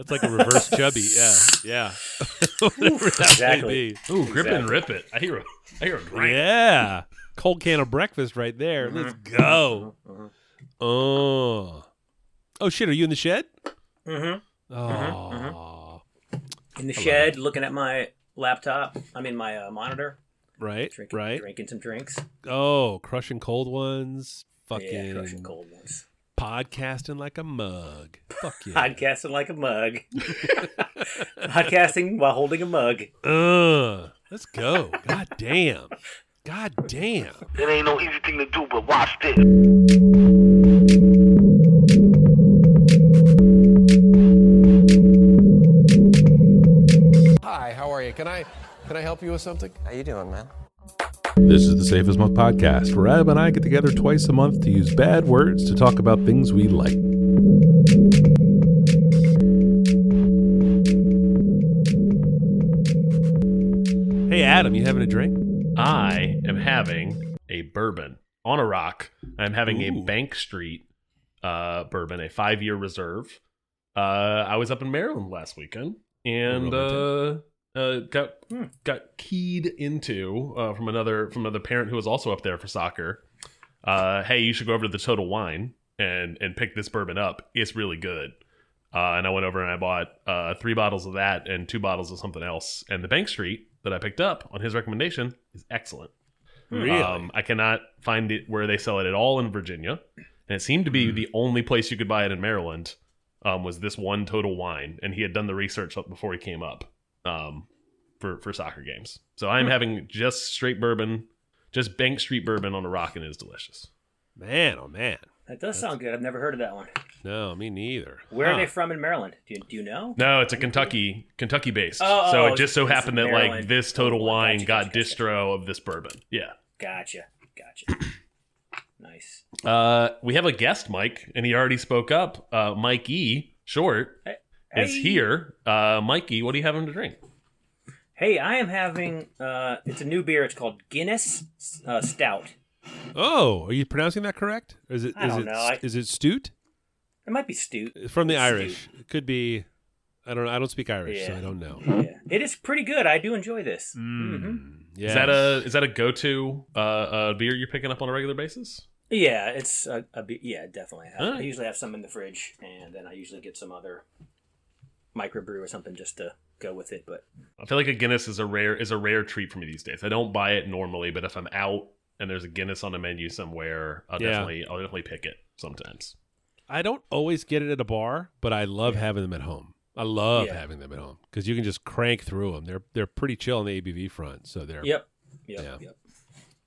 That's like a reverse chubby. Yeah, yeah. Whatever that Exactly. be. Ooh, grip and rip it. I hear a, I hear a drink. Yeah, cold can of breakfast right there. Let's go. Mhm. Oh, oh shit! Are you in the shed? Mm-hmm. Oh, In the shed, looking at my laptop. I mean, my uh, monitor. right, Drinking, right. drinking some drinks. Oh, crushing cold ones. Fucking Yeah, crushing cold ones. Podcasting like a mug. Fuck yeah. Podcasting like a mug. Podcasting while holding a mug. Uh, let's go. God damn. God damn. It ain't no easy thing to do, but watch this. Hi, how are you? Can I can I help you with something? How you doing, man? This is the Safe as Milk podcast, where Adam and I get together twice a month to use bad words to talk about things we like. Hey, Adam, you having a drink? I am having a bourbon on a rock. I'm having a Bank Street uh, bourbon, a five year reserve. Uh, I was up in Maryland last weekend and uh, uh, got got keyed into uh, from another from another parent who was also up there for soccer. Uh, hey, you should go over to the Total Wine and and pick this bourbon up. It's really good. Uh, and I went over and I bought uh, three bottles of that and two bottles of something else. And the Bank Street that I picked up on his recommendation is excellent. Really? Um, I cannot find it where they sell it at all in Virginia, and it seemed to be the only place you could buy it in Maryland. Um, was this one Total Wine, and he had done the research before he came up um, for for soccer games. So I'm having just straight bourbon, just Bank Street bourbon on a rock, and it is delicious. man, oh man. That does sound good. I've never heard of that one. No, me neither. Where Huh. are they from in Maryland? Do you, do you know? No, it's a Kentucky Kentucky based. Oh, so oh, it just so happened that Maryland. like this Total Oh, Wine gotcha, got gotcha, gotcha. distro of this bourbon. Yeah. Gotcha. Gotcha. nice. Uh, we have a guest, Mike, and he already spoke up. Uh, Mike E. Short is Hey. here. Uh, Mikey, what do you have him to drink? Hey, I am having. Uh, it's a new beer. It's called Guinness uh, Stout. Oh, are you pronouncing that correct? Or is it I is don't it know. I- is it Stute? It might be Stute. From the It's Irish. It could be I don't I don't speak Irish, so I don't know. Yeah. It is pretty good. I do enjoy this. Hmm. hmm Yes. Is that a is that a go to uh, uh, beer you're picking up on a regular basis? Yeah, it's a, a be- yeah, definitely. I, I usually have some in the fridge, and then I usually get some other microbrew or something just to go with it. But I feel like a Guinness is a rare is a rare treat for me these days. I don't buy it normally, but if I'm out and there's a Guinness on a menu somewhere, I'll Yeah. definitely I'll definitely pick it sometimes. I don't always get it at a bar, but I love having them at home. I love Yeah. having them at home because you can just crank through them. They're they're pretty chill on the ABV front, so they're yep, yep, Yeah. yep,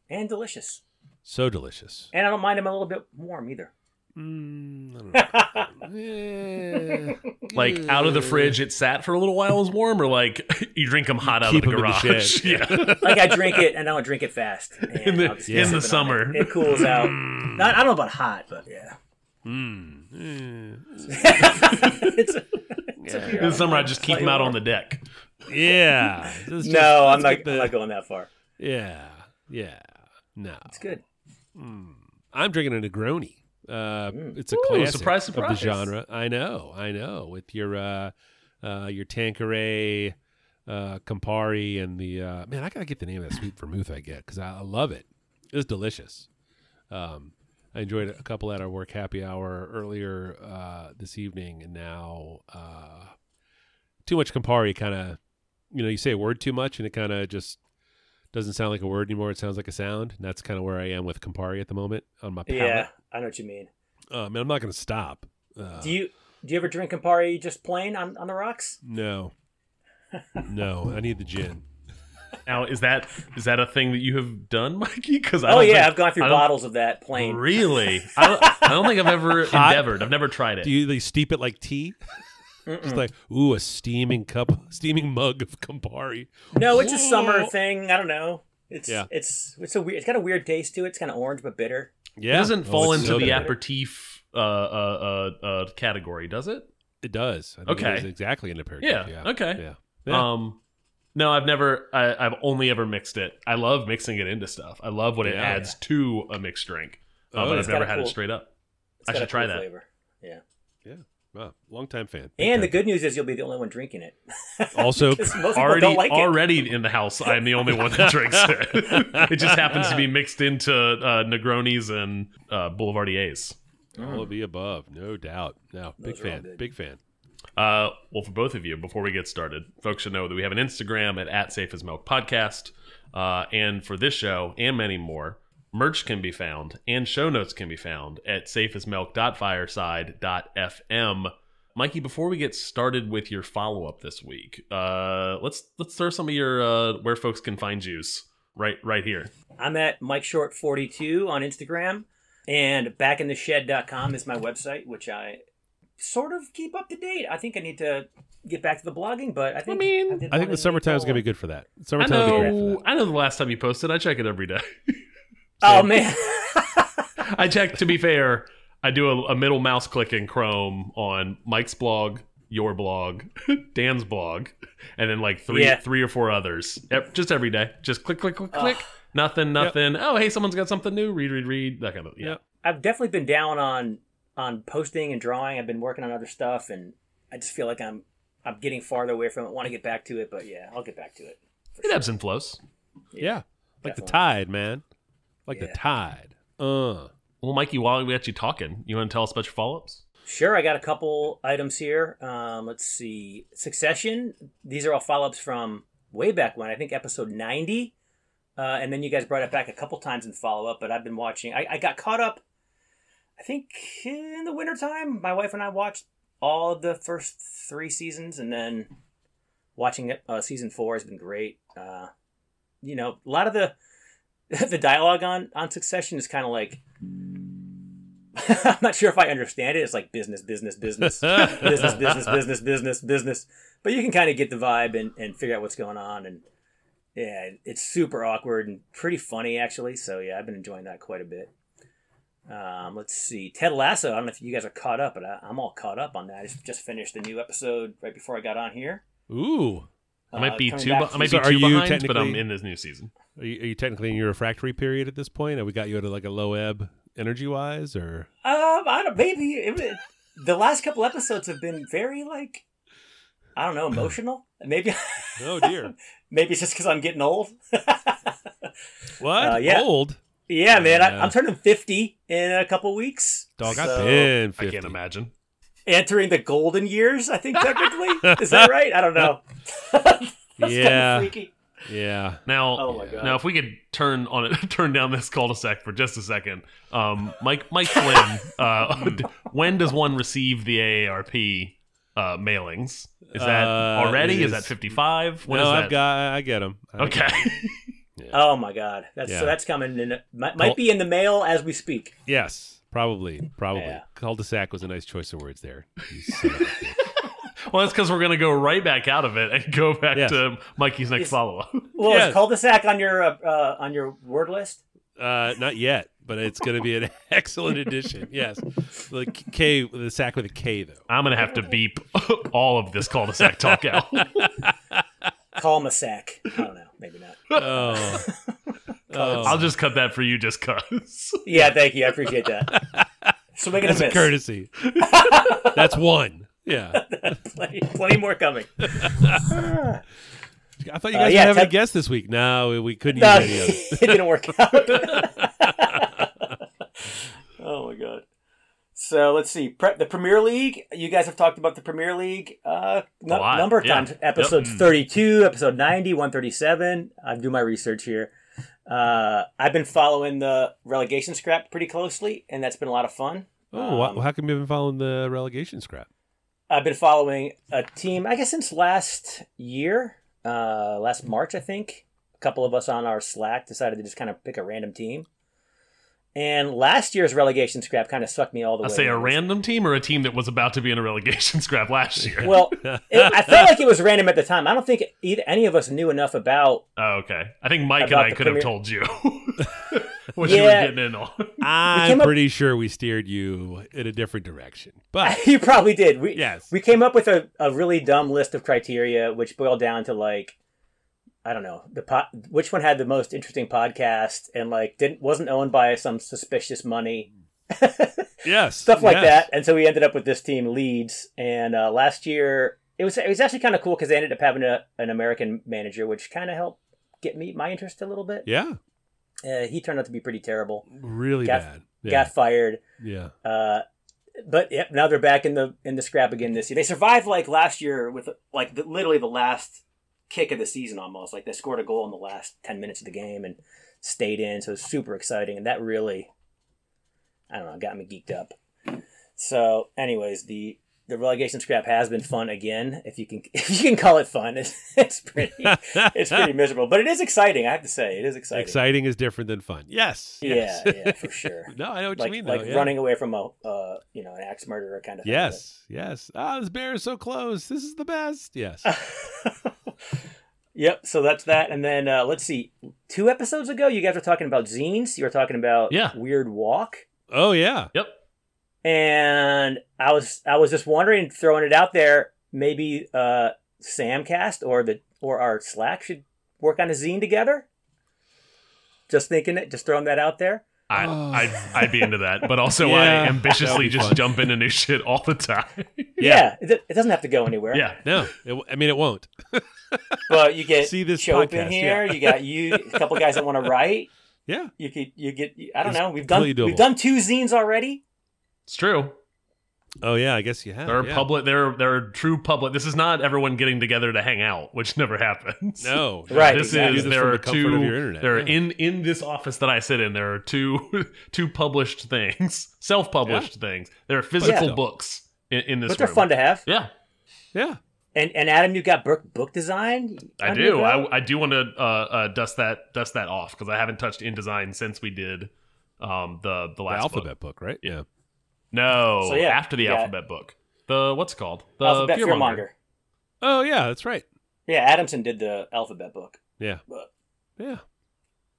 and delicious. so delicious. And I don't mind them a little bit warm either. Mm, I don't know. Like out of the fridge, it sat for a little while, it was warm, or like you drink them hot out of the 'em in the garage. shed. yeah. like I drink it and I don't drink it fast. In the- I'll in the summer. it. it cools out. Not, I don't know about hot, but yeah, mm, it's. It's a beer. In the summer, I just keep them out on the deck. Yeah. Just- No, I'm not. the- I'm not going that far. Yeah. Yeah. No. It's good. I'm drinking a Negroni. Uh, it's a Ooh, classic surprise, of the genre. I know, I know. With your uh, uh, your Tanqueray, uh, Campari, and the uh, man, I gotta get the name of that sweet vermouth I get because I, I love it. It's delicious. Um, I enjoyed a couple at our work happy hour earlier uh, this evening, and now uh, too much Campari kind of, you know, you say a word too much, and it kind of just doesn't sound like a word anymore. It sounds like a sound, and that's kind of where I am with Campari at the moment on my palate. Yeah, I know what you mean. Uh, man, I'm not going to stop. Uh, Do you do you ever drink Campari just plain on, on the rocks? no, no, I need the gin. Now, is that is that a thing that you have done, Mikey? Because I Oh yeah, think- I've gone through bottles of that plain. Really? I don't, I don't think I've ever endeavored. I've never tried it. Do you they steep it like tea? Just like ooh, a steaming cup, steaming mug of Campari. No, it's a summer thing. I don't know. It's Yeah. it's it's a weird. It's got a weird taste to it. It's kind of orange but bitter. Yeah, it doesn't Oh, fall it's into so the good. aperitif uh, uh, uh, uh, category, does it? It does. I think Okay. it is exactly an aperitif. Yeah, Yeah. okay. Yeah. Yeah. Um, no, I've never. I, I've only ever mixed it. I love mixing it into stuff. I love what it Yeah. adds to a mixed drink. Uh, Oh, but. I've never a had it straight up. It's I got should a try cool that. Flavor. Yeah. Wow, long time fan. And the good news is you'll be the only one drinking it. Also, also, 'Cause most people already don't like it. already in the house. I'm the only one that drinks it. it just happens to be mixed into uh, Negronis and uh, Boulevardiers. all of the above, no doubt. No, big Those are all fan. good. Big fan. Uh, well, for both of you, before we get started, folks should know that we have an Instagram at, at Safe as Milk Podcast. Uh, and for this show and many more, merch can be found and show notes can be found at safeasmilk.fireside.fm. Mikey, before we get started with your follow up this week, uh, let's let's throw some of your uh, where folks can find yous right right here. I'm at Mike Short 42 on Instagram, and backintheshed.com is my website, which I sort of keep up to date. I think I need to get back to the blogging, but I think mean, did I think the summertime is gonna be good for that. I Summertime will be great for know. that. I know the last time you posted. I check it every day. Oh man, I check. To be fair, I do a, a middle mouse click in Chrome on Mike's blog, your blog, Dan's blog, and then like three, Yeah. three or four others. Just every day. Just click, click, click, click. Nothing, nothing. Oh, hey, someone's got something new. Read, read, read. That kind of. Yeah. Yep. I've definitely been down on on posting and drawing. I've been working on other stuff, and I just feel like I'm I'm getting farther away from it. Want to get back to it, but yeah, I'll get back to it. It sure. ebbs and flows. Yeah, like the tide, man. Like the tide. Uh. Well, Mikey, while we got you talking, you want to tell us about your follow ups? Sure, I got a couple items here. Um, let's see. Succession. These are all follow ups from way back when, I think episode 90. Uh, and then you guys brought it back a couple times in follow up, but I've been watching. I, I got caught up, I think, in the wintertime. My wife and I watched all of the first three seasons, and then watching it, uh, season four has been great. Uh, you know, a lot of the the dialogue on, on Succession is kind of like. I'm not sure if I understand it. It's like business, business, business, business, business, business, business, business. But you can kind of get the vibe and, and figure out what's going on. And yeah, it's super awkward and pretty funny actually. So yeah, I've been enjoying that quite a bit. Um, let's see, Ted Lasso. I don't know if you guys are caught up, but I, I'm all caught up on that. I just, just finished the new episode right before I got on here. Ooh. I might Uh, be coming two. back I might be are two you behind, but I'm in this new season. Are you, are you technically in your refractory period at this point? Have we got you at a, like a low ebb energy wise, or Um, I don't. Maybe it, it- the last couple episodes have been very like, I don't know, emotional. Maybe, oh dear, maybe it's just because I'm getting old. what Uh, yeah. old Yeah, man, I, Yeah. I'm turning 50 in a couple weeks. dog? So, I've been I can't imagine. Entering the golden years, I think technically. Is that right? I don't know. That's Yeah. freaky. Yeah, Now, Oh now, if we could turn on it, turn down this cul-de-sac for just a second, um, Mike, Mike Flynn, uh, when does one receive the AARP uh, mailings? Is that Uh, already? Is that fifty-five? When no, is I've that? got. I get them. okay. Oh my god, that's Yeah. so that's coming in. Might, Col- might be in the mail as we speak. Yes, probably, probably. Yeah. Cul-de-sac was a nice choice of words there. You son of a bitch. well, that's because we're gonna go right back out of it and go back Yes. to Mikey's next Yes. follow-up. Well, Yes. is cul-de-sac on your uh, uh, on your word list? uh, not yet, but it's going to be an excellent addition. Yes, the K, the sack with a K though. I'm gonna have to beep all of this cul-de-sac talk out. Call him a sack. I don't know. Maybe not. Oh, oh. I'll just cut that for you, just cause. Yeah, thank you. I appreciate that. So making that's a a miss. courtesy. that's one. Yeah, plenty, plenty more coming. I thought you Uh, guys yeah, were having a guest this week. No, we couldn't No, use any of it. it didn't work out. oh my god. So let's see. Pre- the Premier League. You guys have talked about the Premier League uh, number of yeah. times. Episode Yep. 32, episode 90, 137. I do my research here. Uh, I've been following the relegation scrap pretty closely, and that's been a lot of fun. Oh, Um, how come you've been following the relegation scrap? I've been following a team, I guess, since last year, uh, last March, I think. A couple of us on our Slack decided to just kind of pick a random team. And last year's relegation scrap kind of sucked me all the I way. I say a in. random team or a team that was about to be in a relegation scrap last year. Well, it, I felt like it was random at the time. I don't think either, any of us knew enough about. Oh, okay. I think Mike and I the could have told you what you were Yeah. getting in on. I'm came up- pretty sure we steered you in a different direction, but you probably did. We, yes, we came up with a, a really dumb list of criteria, which boiled down to like, I don't know, the po- which one had the most interesting podcast and like didn't wasn't owned by some suspicious money. Yes. stuff like yes. that. And so we ended up with this team, Leeds. And uh, last year, it was it was actually kind of cool because they ended up having a, an American manager, which kind of helped get me my interest a little bit. Yeah. Uh, he turned out to be pretty terrible. Really Got- bad. Yeah. Got fired. yeah. Uh, but yep, now they're back in the in the scrap again this year. They survived like last year with like the, literally the last kick of the season almost. Like they scored a goal in the last ten minutes of the game and stayed in, so it was super exciting. And that really, I don't know, got me geeked up. So, anyways, the the relegation scrap has been fun again. If you can if you can call it fun, it's, it's pretty it's pretty miserable, but it is exciting. I have to say, it is exciting. Exciting is different than fun. Yes. Yeah, yes. yeah, for sure. no, I know what like you mean. like though, yeah. running away from a uh, you know an axe murderer kind of thing. Yes. Yes. Ah, this bear is so close. This is the best. Yes. Yep. So that's that, and then uh, let's see. Two episodes ago, you guys were talking about zines. You were talking about Yeah. Weird Walk, oh yeah. Yep. and I was I was just wondering, throwing it out there, maybe uh, Samcast or the or our Slack should work on a zine together. Just thinking it, just throwing that out there. I, Oh. I'd, I'd be into that, but also Yeah, I ambitiously just fun. jump into new shit all the time. Yeah, it, it doesn't have to go anywhere. yeah, No. It, I mean, it won't. but you get See this Chope podcast, in here. yeah. You got you, a couple guys that want to write. Yeah. You could you get I don't It's know. We've done completely we've done two zines already. it's true. Oh yeah. I guess you have. They're yeah. public. They're they're true public. This is not everyone getting together to hang out, which never happens. No. no. Right, This exactly. is this there are the two. of your internet. There are Yeah. in in this office that I sit in. There are two two published things, self published things. There are physical Yeah. books in, in this. But they're room. fun to have. Yeah, Yeah. And and Adam, you got book book design. I do. I, I do want to uh, uh, dust that dust that off because I haven't touched InDesign since we did um, the the The last alphabet book. book, right? Yeah. No, So, yeah, after the you got- alphabet book. The what's it called the Alphabet Fearmonger. Fearmonger. Oh yeah. That's right. Yeah, Adamson did the alphabet book. Yeah. But Yeah.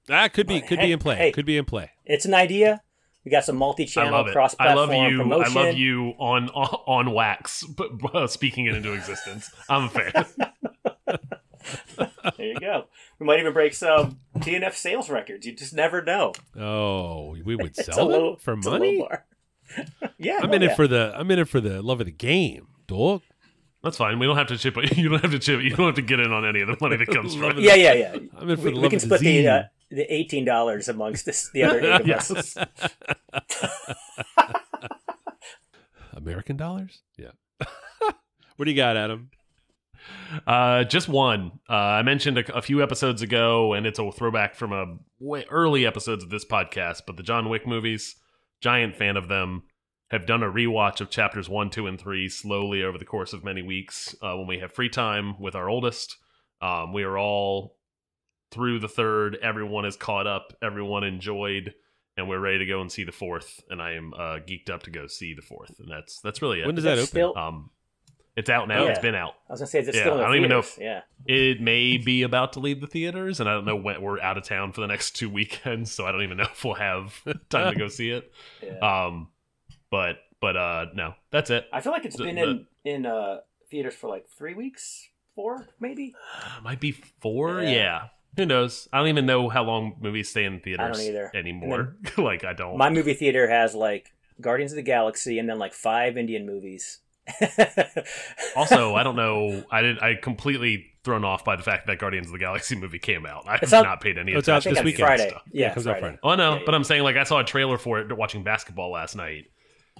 That could be could hey- be in play. hey. Could be in play. it's an idea. We got some multi-channel, love it. I cross-platform love you. promotion. I love you on on, on wax, but uh, speaking it into existence. I'm a fan. There you go. We might even break some TNF sales records. You just never know. Oh, we would It's a sell low it for it's a low money. Bar. yeah, I'm oh, in yeah. it for the. I'm in it for the love of the game, dog. That's fine. We don't have to chip. You don't have to chip. You don't have to get in on any of the money that comes from it. Yeah, yeah, yeah. I'm in for We, the we love can of the split the zine. uh, the eighteen dollars amongst this, the other eight of us. American dollars. Yeah. what do you got, Adam? Uh, just one. Uh, I mentioned a, a few episodes ago, and it's a throwback from a way early episodes of this podcast. But the John Wick movies, giant fan of them. Have done a rewatch of chapters one, two, and three slowly over the course of many weeks uh, when we have free time with our oldest. Um, we are all through the third. Everyone is caught up. Everyone enjoyed, and we're ready to go and see the fourth. And I am uh, geeked up to go see the fourth. And that's that's really it. When does that That's open? still- um, it's out now. Yeah. It's been out. I was gonna say, is it Yeah, still in the I don't even know theaters? yeah. It may be about to leave the theaters, and I don't know when we're out of town for the next two weekends, so I don't even know if we'll have time to go see it. yeah. Um, but but uh, no, that's it. I feel like it's the- been the- in in uh, theaters for like three weeks, four maybe. Might be four. Yeah. Yeah. Who knows? I don't even know how long movies stay in theaters anymore. like I don't. My movie theater has like Guardians of the Galaxy and then like five Indian movies. also, I don't know. I did. I completely thrown off by the fact that Guardians of the Galaxy movie came out. I have out- not paid any Oh, it's out attention this to on any of weekend. Friday. stuff. Yeah, it comes out Friday. Friday. Oh no, Yeah, but I'm saying like I saw a trailer for it watching basketball last night,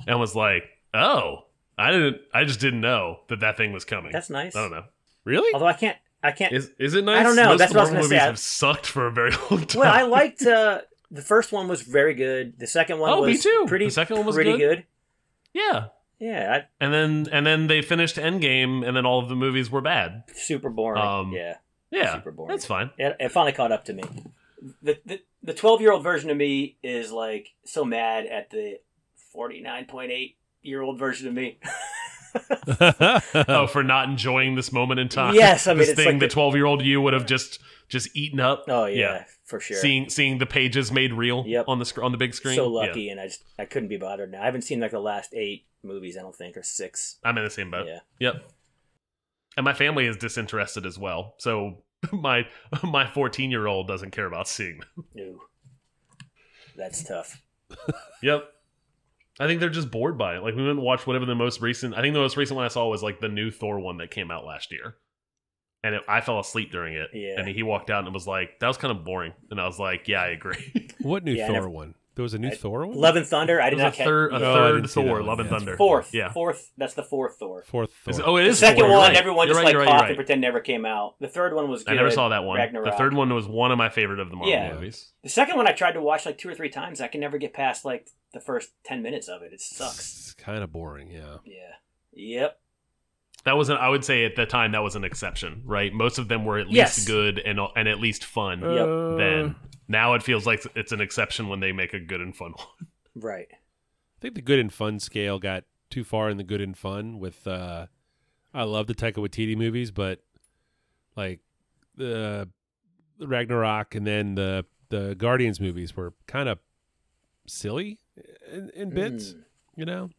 and was like, oh, I didn't, I just didn't know that that thing was coming. That's nice. I don't know. Really? Although I can't, I can't. Is is it nice? I don't know. Most That's the what I was Marvel gonna movies say. have sucked for a very long time. well, I liked uh, the first one was very good. The second one Oh, was me too. pretty. The second one was pretty good. good. yeah, Yeah, and then and then they finished Endgame, and then all of the movies were bad. Super boring. Um, yeah, Yeah, Super boring. that's fine. it, it finally caught up to me. The the the twelve year old version of me is like so mad at the forty nine point eight year old version of me. oh, for not enjoying this moment in time. Yes, I mean, this it's thing like the the- twelve year old you would have just just eaten up. Oh yeah, for sure. Seeing seeing the pages made real Yep. on the sc- on the big screen. so Yeah. lucky, and I just I couldn't be bothered now. I haven't seen like the last eight movies. I don't think or six. I'm in the same boat. Yeah. Yep. And my family is disinterested as well. So my my 14 year old doesn't care about seeing them. Ooh, that's tough. Yep. I think they're just bored by it. Like we went and watched whatever the most recent. I think the most recent one I saw was like the new Thor one that came out last year, and it, I fell asleep during it. Yeah. And he walked out and was like, "That was kind of boring," and I was like, "Yeah, I agree." What new Yeah, Thor never- one? There was a new I- Thor one. Love and Thunder. I It did was not a catch. third, a yeah. Oh, third didn't see that Thor, one. Love and Yeah. Thunder. Fourth. Yeah. Fourth. That's the fourth Thor. Fourth Thor. Is it- oh, it is. The second Thor, one, right. everyone You're just right, like you're right, and pretend never came out. The third one was good. I never saw that one. Ragnarok. The third one was one of my favorite of the Marvel Yeah. movies. The second one I tried to watch like two or three times. I can never get past like the first ten minutes of it. It sucks. It's kind of boring. Yeah. Yeah. Yep. That was, an, I would say, at the time, that was an exception, right? Most of them were at least Yes. good and and at least fun. Yep. Uh, Then now it feels like it's an exception when they make a good and fun one. Right. I think the good and fun scale got too far in the good and fun with uh I love the Taika Waititi movies, but like the the Ragnarok and then the the Guardians movies were kind of silly in, in bits, Mm. you know.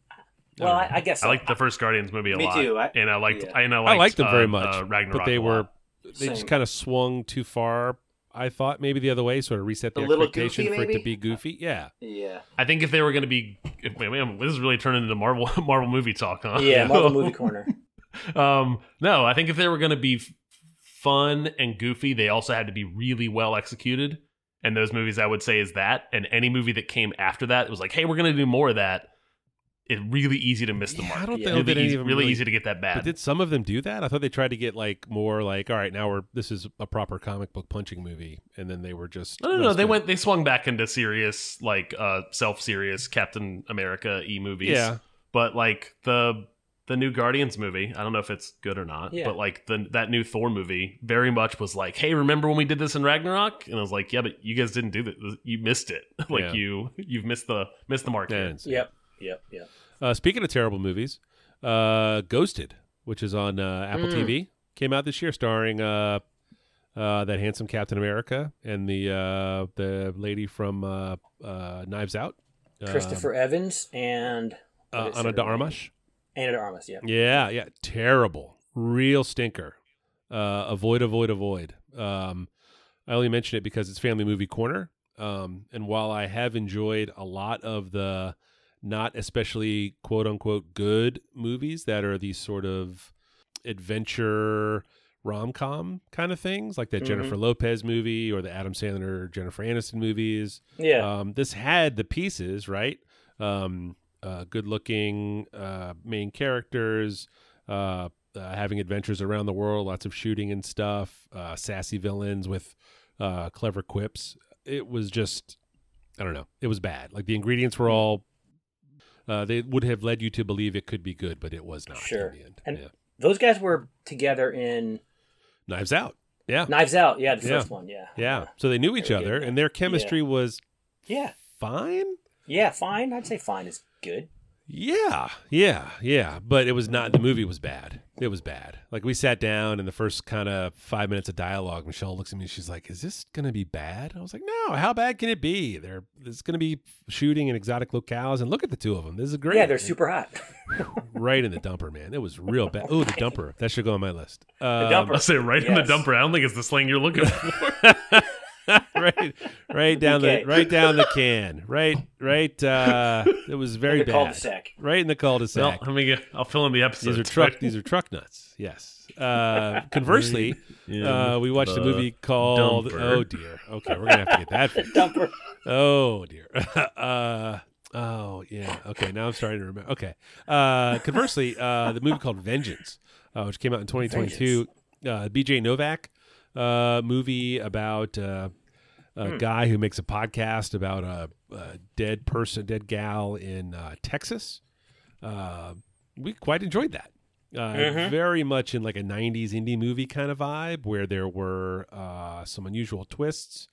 Well, I, I guess I liked the first Guardians movie a Me lot, too. I- and I liked yeah. and I I liked, liked them very uh, much, uh, Ragnarok but they were lot. they just kind of swung too far. I thought maybe the other way, sort of reset the A expectation goofy, for it to be goofy. Yeah, Yeah. I think if they were going to be, if, man, this is really turning into Marvel Marvel movie talk, huh? Yeah. Marvel movie corner. um, no, I think if they were going to be fun and goofy, they also had to be really well executed. And those movies, I would say, is that. And any movie that came after that, it was like, hey, we're going to do more of that. It's really easy to miss the Yeah, mark. I don't Yeah. know that really, any easy, really really easy to get that bad. But did some of them do that? I thought they tried to get like more like, all right, now we're this is a proper comic book punching movie, and then they were just no, no, no. roasted. They went. They swung back into serious, like uh, self-serious Captain America e movies. Yeah, but like the the new Guardians movie, I don't know if it's good or not, Yeah. but like the that new Thor movie very much was like, hey, remember when we did this in Ragnarok? And I was like, yeah, but you guys didn't do that. You missed it. like Yeah. you you've missed the missed the mark. Yeah, here. Yep. Yep. Yep. Uh, speaking of terrible movies, uh, Ghosted, which is on uh, Apple Mm. TV, came out this year, starring uh, uh, that handsome Captain America and the uh, the lady from uh, uh, Knives Out, Christopher Evans and uh, Ana de? Armas. Ana de Armas. Yeah. Yeah, yeah, terrible, real stinker. Uh, avoid, avoid, avoid. Um, I only mention it because it's Family Movie Corner. Um, and while I have enjoyed a lot of the not especially quote unquote good movies that are these sort of adventure rom com kind of things, like that Mhm. Jennifer Lopez movie or the Adam Sandler Jennifer Aniston movies, Yeah. um, this had the pieces, right? Um, uh, good looking uh, main characters, uh, uh, having adventures around the world, lots of shooting and stuff, uh, sassy villains with uh, clever quips. It was just, I don't know, it was bad. Like the ingredients were all, uh, they would have led you to believe it could be good, but it was not Sure. in the end. And- yeah. Those guys were together in Knives Out. Yeah. Knives Out. Yeah, the Yeah. first one. Yeah. Yeah. So they knew each Very good. other and their chemistry was Yeah. fine. Yeah. Fine. I'd say fine is good. Yeah, yeah, yeah. But it was not. The movie was bad. It was bad. Like we sat down, and the first kind of five minutes of dialogue, Michelle looks at me. and She's like, "Is this gonna be bad?" I was like, "No. How bad can it be? They're it's gonna be shooting in exotic locales, and look at the two of them. This is great. Yeah, they're super hot. right in the dumper, man. It was real bad. Oh, the dumper. That should go on my list. Um, dumper. I say right in the dumper. I don't think it's the slang you're looking for. right, right down Okay. the right down the can. Right, right. Uh, it was very the bad. cul-de-sac. Right in the well, cul-de-sac. Well, let me get. I'll fill in the episode. These are truck. These are truck nuts. Yes. Uh, conversely, uh, we watched a movie called. dumper. Oh dear. Okay, we're gonna have to get that. fixed. Dumper. Oh dear. uh, oh yeah. Okay, now I'm starting to remember. Okay. Uh, conversely, uh, the movie called Vengeance, uh, which came out in 2022. Uh, B.J. Novak uh, movie about uh, a guy who makes a podcast about a, a dead person, dead gal in uh, Texas. Uh, we quite enjoyed that. Uh, Mhm. Very much in like a 90s indie movie kind of vibe where there were uh, some unusual twists,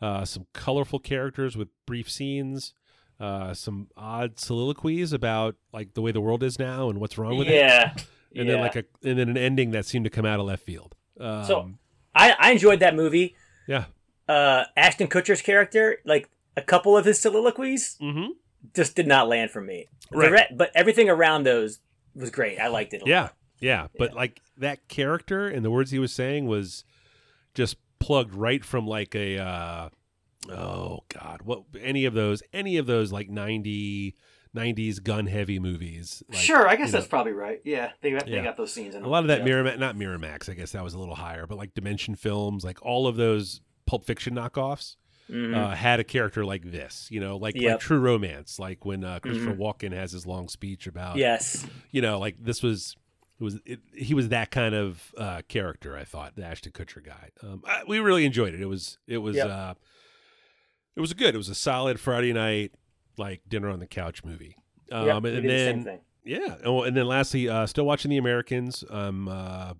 uh, some colorful characters with brief scenes, uh, some odd soliloquies about like the way the world is now and what's wrong with it. Yeah. And yeah. then like a and then an ending that seemed to come out of left field. Um, So- I, I enjoyed that movie. yeah. Uh, Ashton Kutcher's character, like a couple of his soliloquies, Mm-hmm. just did not land for me. Right. re- but everything around those was great. I liked it. A Yeah, lot. yeah, But Yeah. like that character and the words he was saying was just plugged right from like a uh, oh god, what any of those any of those like 90 '90s gun heavy movies. like, sure, I guess that's know, probably right. Yeah, they got, Yeah. they got those scenes in a lot of that yeah. Miramax, not Miramax. I guess that was a little higher, but like Dimension Films, like all of those Pulp Fiction knockoffs. Mhm. uh, had a character like this, you know, like like True Romance, like when uh, Christopher Mhm. Walken has his long speech about, yes, you know, like this was it was it, he was that kind of uh, character. I thought the Ashton Kutcher guy. Um, I, we really enjoyed it. It was it was Yep. uh, it was a good. It was a solid Friday night like dinner on the couch movie. Um, Yep, and the then thing. yeah, oh, and then lastly, uh, still watching The Americans. Um, uh,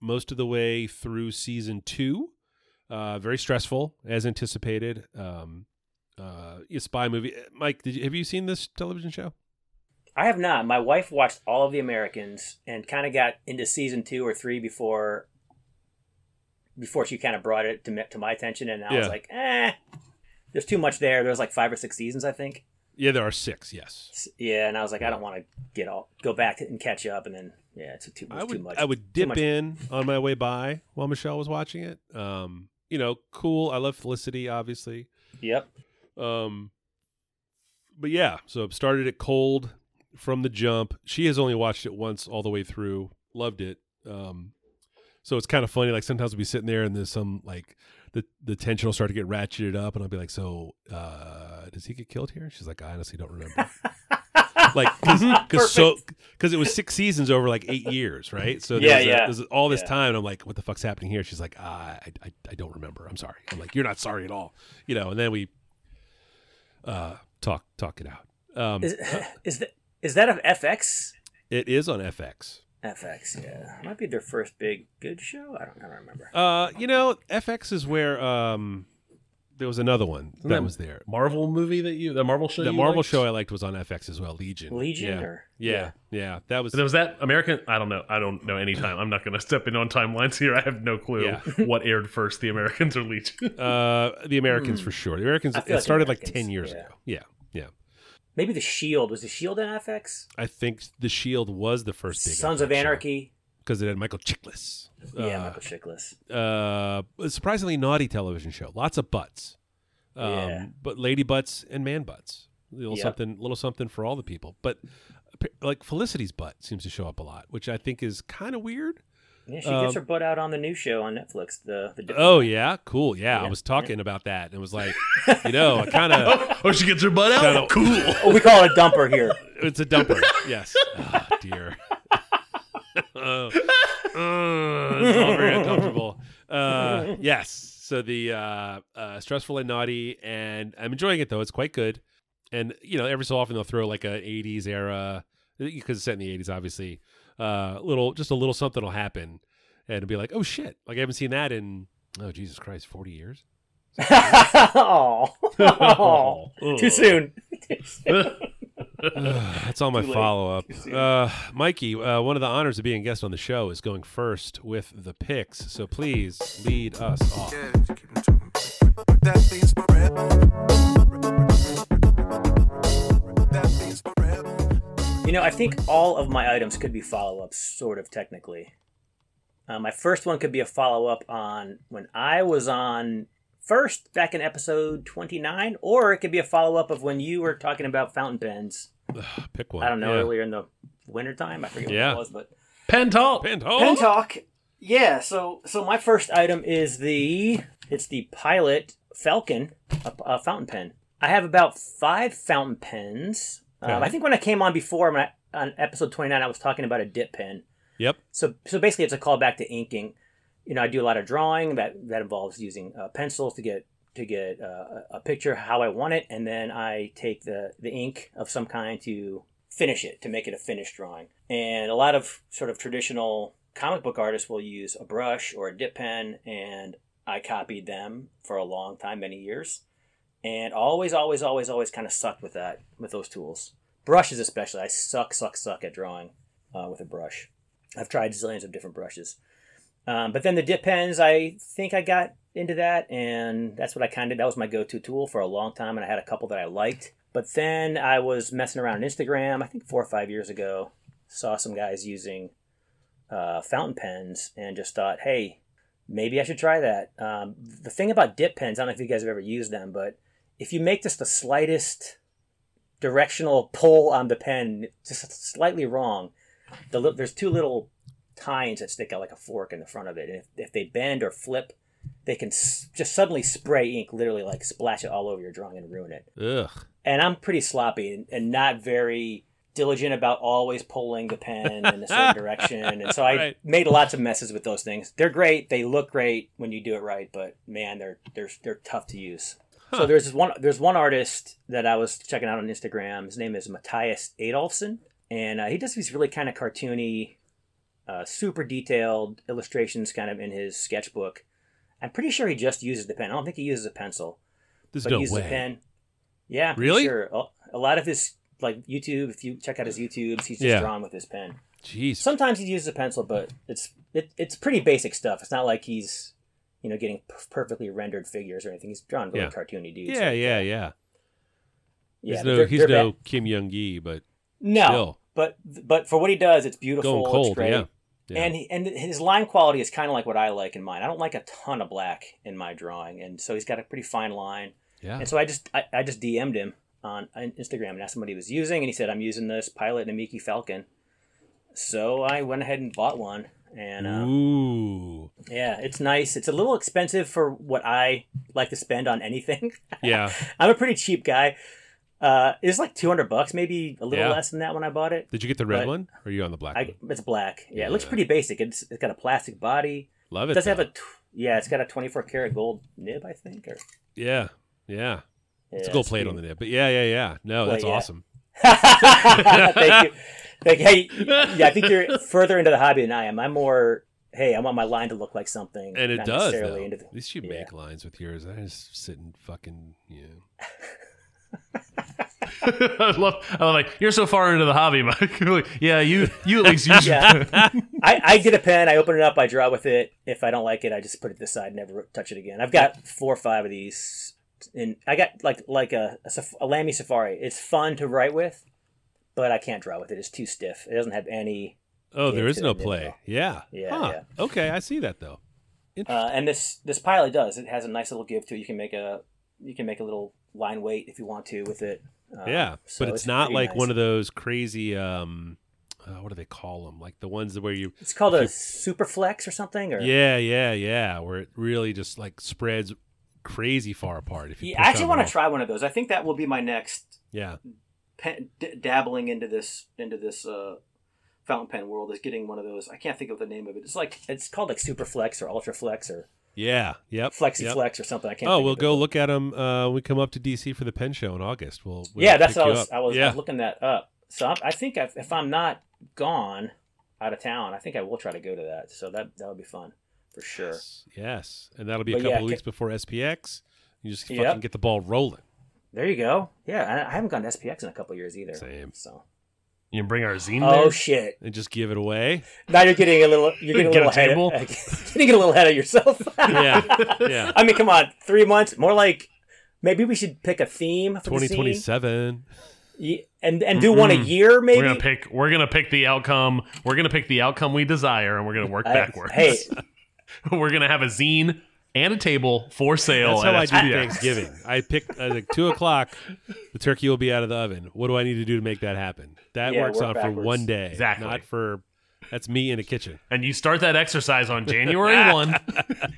most of the way through season two. Uh, very stressful as anticipated. Um, uh, a spy movie. Mike, did you, have you seen this television show? I have not. My wife watched all of the Americans and kind of got into season two or three before before she kind of brought it to me, to my attention, and I was like, eh, there's too much there. There's like five or six seasons, I think. Yeah, there are six. Yes, Yeah, and I was like, I don't want to get all go back and catch up, and then yeah, it's too, I it's too much. I would dip in on my way by while Michelle was watching it. Um, you know, cool. I love Felicity, obviously. Yep. Um, but yeah, so I started it cold from the jump. She has only watched it once all the way through. Loved it. Um, so it's kind of funny. Like sometimes we'll be sitting there and there's some like the the tension will start to get ratcheted up, and I'll be like, "So, uh, does he get killed here?" She's like, "I honestly don't remember." like because so because it was six seasons over like eight years, right? So Yeah, there's a- yeah. there's all this Yeah. time. And I'm like, "What the fuck's happening here?" She's like, ah, I, I I don't remember. I'm sorry. I'm like, "You're not sorry at all," you know. And then we uh talk talk it out. Um, Is is that is that of FX? it is on FX. FX, yeah, might be their first big good show. I don't, I don't remember. Uh, you know, FX is where um there was another one that, that was there. Marvel movie that you, the Marvel show. The you Marvel liked? show I liked was on FX as well. Legion. Legion Yeah. or Yeah, yeah, that was. But was that American? I don't know. I don't know any time. I'm not going to step in on timelines here. I have no clue Yeah. what aired first, The Americans or Legion. Uh, the Americans for sure. The Americans. Hmm. It like started like ten years yeah. ago. Yeah, yeah. maybe the Shield was the Shield in FX. I think the Shield was the first big Sons of Anarchy. because it had Michael Chiklis. Yeah, Uh, Michael Chiklis. uh, a surprisingly naughty television show. Lots of butts. Um, Yeah. But lady butts and man butts. A little Yep. something, little something for all the people. But like Felicity's butt seems to show up a lot, which I think is kind of weird. Yeah, she um, gets her butt out on the new show on Netflix. The the Oh yeah, cool. Yeah, I was talking about that and it was like, you know, I kind of. oh, she gets her butt out. Kinda- cool. oh, we call it a dumper here. It's a dumper. yes. Oh, dear. uh, it's all very uncomfortable. Uh, yes. So the uh, uh, stressful and naughty, and I'm enjoying it though. It's quite good. And you know, every so often they'll throw like a '80s era because it's set in the '80s, obviously. Uh, little, just a little something will happen, and it'll be like, oh shit! Like I haven't seen that in oh Jesus Christ, 40 years. oh, oh, too soon. That's all my follow up. Uh, Mikey, uh, one of the honors of being a guest on the show is going first with the picks. So please lead us off. You know, I think all of my items could be follow ups, sort of technically. Uh, my first one could be a follow up on when I was on first back in episode 29, or it could be a follow up of when you were talking about fountain pens. Pick one. I don't know, Yeah. earlier in the wintertime. I forget Yeah. what it was, but. Pen talk. Pantone? Pen talk. Yeah, so so my first item is the it's the Pilot Falcon, a, a fountain pen. I have about five fountain pens. Um, I think when I came on before, when I, on episode twenty nine, I was talking about a dip pen. Yep. So so basically, it's a callback to inking. You know, I do a lot of drawing that that involves using uh, pencils to get to get uh, a picture how I want it, and then I take the the ink of some kind to finish it to make it a finished drawing. And a lot of sort of traditional comic book artists will use a brush or a dip pen, and I copied them for a long time, many years, and always, always, always, always kind of sucked with that with those tools. Brushes especially, I suck, suck, suck at drawing uh, with a brush. I've tried zillions of different brushes. Um, but then the dip pens, I think I got into that, and that's what I kind of that was my go-to tool for a long time, and I had a couple that I liked. But then I was messing around on Instagram, I think four or five years ago, saw some guys using uh, fountain pens, and just thought, hey, maybe I should try that. Um, the thing about dip pens, I don't know if you guys have ever used them, but if you make just the slightest directional pull on the pen just slightly wrong. The there's two little tines that stick out like a fork in the front of it, and if, if they bend or flip, they can s- just suddenly spray ink, literally like splash it all over your drawing and ruin it. Ugh. And I'm pretty sloppy and, and not very diligent about always pulling the pen in a certain direction, and so I Right. made lots of messes with those things. They're great; they look great when you do it right, but man, they're they're they're tough to use. So there's this one there's one artist that I was checking out on Instagram. His name is Matthias Adolfsson, and uh, he does these really kind of cartoony, uh, super detailed illustrations, kind of in his sketchbook. I'm pretty sure he just uses the pen. I don't think he uses a pencil, There's but no he uses way. a pen. Yeah, Really? Sure. A- lot of his like YouTube, if you check out his YouTubes, he's just Yeah. drawn with his pen. Jeez. Sometimes he uses a pencil, but it's it, it's pretty basic stuff. It's not like he's you know getting p- perfectly rendered figures or anything. He's drawn really Yeah. cartoony dudes. yeah, like, yeah, yeah. yeah. he's no, they're- he's they're no bad. Kim Jung Gi, but no, still. but but for what he does, it's beautiful. going cold. It's great. Yeah. Yeah. And he, and his line quality is kind of like what I like in mine. I don't like a ton of black in my drawing, and so he's got a pretty fine line. yeah. And so I just I, I just DM'd him on, Instagram and asked him what he was using, and he said I'm using this Pilot Namiki Falcon. So I went ahead and bought one, and uh, Ooh. yeah, it's nice. It's a little expensive for what I like to spend on anything. Yeah. I'm a pretty cheap guy. Uh, it's like 200 bucks, maybe a little Yeah. less than that when I bought it. Did you get the red But- one? Or are you on the black I, one? it's black. Yeah, it looks pretty basic. It's it's got a plastic body. Love It it. does have though. a tw- yeah. It's got a 24 karat gold nib, I think. Or Yeah. Yeah. It's yeah, a gold plate on the nib. But yeah, yeah, yeah. No, that's yeah. awesome. Thank you. You. Hey, yeah, I think you're further into the hobby than I am. I'm more. Hey, I want my line to look like something, And it does. necessarily into the- At least you yeah. make lines with yours. I just sit and fucking you know. I love. I love like you're so far into the hobby, Mike. Like, yeah, you you at least use Yeah. pen. I, I get a pen, I open it up, I draw with it. If I don't like it, I just put it to the side, never touch it again. I've got four or five of these, and I got like like a a, Saf- a Lamy Safari. It's fun to write with, but I can't draw with it. It's too stiff. It doesn't have any. Oh, there is no play. though. Yeah. Yeah, Huh. yeah. Okay, I see that though. Uh, and this this pilot does. It has a nice little give to it. You can make a you can make a little line weight if you want to with it. Uh, yeah, so but it's, not like nice. one of those crazy. um uh, What do they call them? Like the ones where you. It's called a super flex or something. Or Yeah, yeah, yeah. Where it really just like spreads crazy far apart. If you Yeah, I actually want to try one of those. I think that will be my next Yeah, pen, d- dabbling into this into this uh, fountain pen world is getting one of those. I can't think of the name of it. It's like it's called like Super Flex or Ultra Flex or yeah, yep. Flexi yep. Flex or something. I can't. Oh, we'll go look at them uh, we come up to DC for the pen show in August. We'll, we'll Yeah, that's what I was. I was, I yeah. was looking that up. So I, I think if, if I'm not gone out of town, I think I will try to go to that. So that that would be fun for sure. Yes, yes, and that'll be a But couple yeah, weeks before SPX. You just Yep. fucking get the ball rolling. There you go. Yeah, I, I haven't gone to SPX in a couple years either. Same. So. You can bring our zine Oh there. shit! and just give it away. Now you're getting a little. You're getting a Get a little ahead. table? Of, getting a little ahead of yourself. Yeah, yeah. I mean, come on, three months. More like maybe we should pick a theme for Twenty twenty seven. Ye- and and do one a year, maybe. We're gonna pick. We're gonna pick the outcome. We're gonna pick the outcome we desire, and we're gonna work I- backwards. hey, we're gonna have a zine and a table for sale. That's how I do Thanksgiving. I pick uh, like two o'clock. The turkey will be out of the oven. What do I need to do to make that happen? That Yeah, works work on for backwards. one day, Exactly. Not for. That's me in a kitchen. And you start that exercise on January one,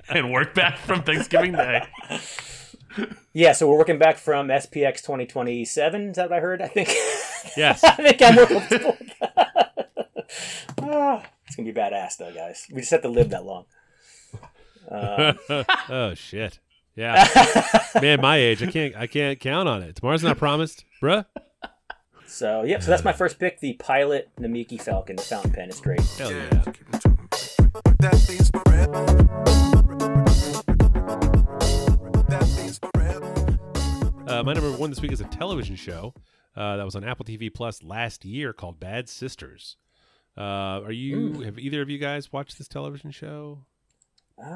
and work back from Thanksgiving Day. yeah. So we're working back from SPX 2027. Is that what I heard? I think. Yes. I think I'm more comfortable. with that. Ah, it's gonna be badass, though, guys. We just have to live that long. oh shit. Yeah. Man, my age, I can't. I can't count on it. Tomorrow's not promised, bruh. So yeah, so that's my first pick, the Pilot Namiki Falcon The fountain pen. It's great. Hell yeah. Uh, my number one this week is a television show uh, that was on Apple TV Plus last year called Bad Sisters. Uh, are you? Have either of you guys watched this television show?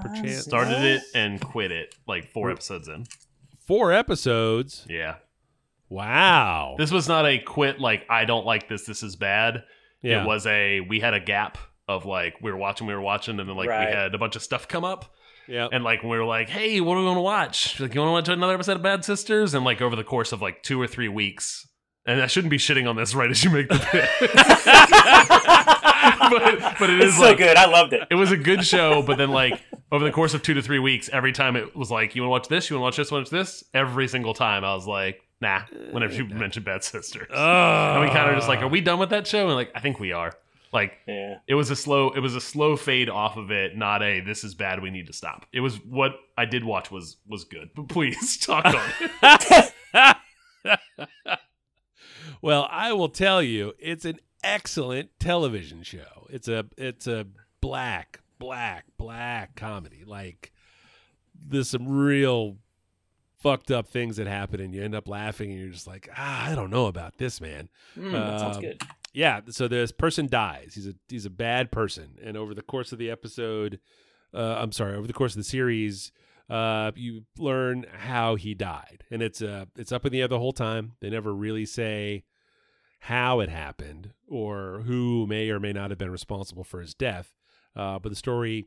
Perchance. Started it and quit it like four episodes in. Four episodes. Yeah. Wow. This was not a quit like I don't like this. This is bad. Yeah. It was a we had a gap of like we were watching, we were watching, and then like Right. we had a bunch of stuff come up. Yeah. And like we were like, hey, what are we going to watch? Like, you want to watch another episode of Bad Sisters? And like over the course of like two or three weeks, and I shouldn't be shitting on this right as you make the bit. But but it is It's so like good. I loved it. it was a good show, but then like over the course of two to three weeks, every time it was like, you want to watch this, you want to watch this, watch this. Every single time, I was like, nah. Whenever you uh, mentioned Bad Sisters, Oh, and we kind of just like, are we done with that show? And like, I think we are. Like, Yeah. it was a slow, it was a slow fade off of it, not a this is bad, we need to stop. It was what I did watch was was good, but please talk on it. well, I will tell you, it's an excellent television show. It's a it's a black, black, black comedy. Like there's some real fucked up things that happen and you end up laughing and you're just like, ah, I don't know about this, man. Mm, that sounds Um, good. yeah so this person dies he's a he's a bad person and over the course of the episode uh, i'm sorry over the course of the series uh, you learn how he died and it's uh it's up in the air the whole time they never really say how it happened or who may or may not have been responsible for his death uh, but the story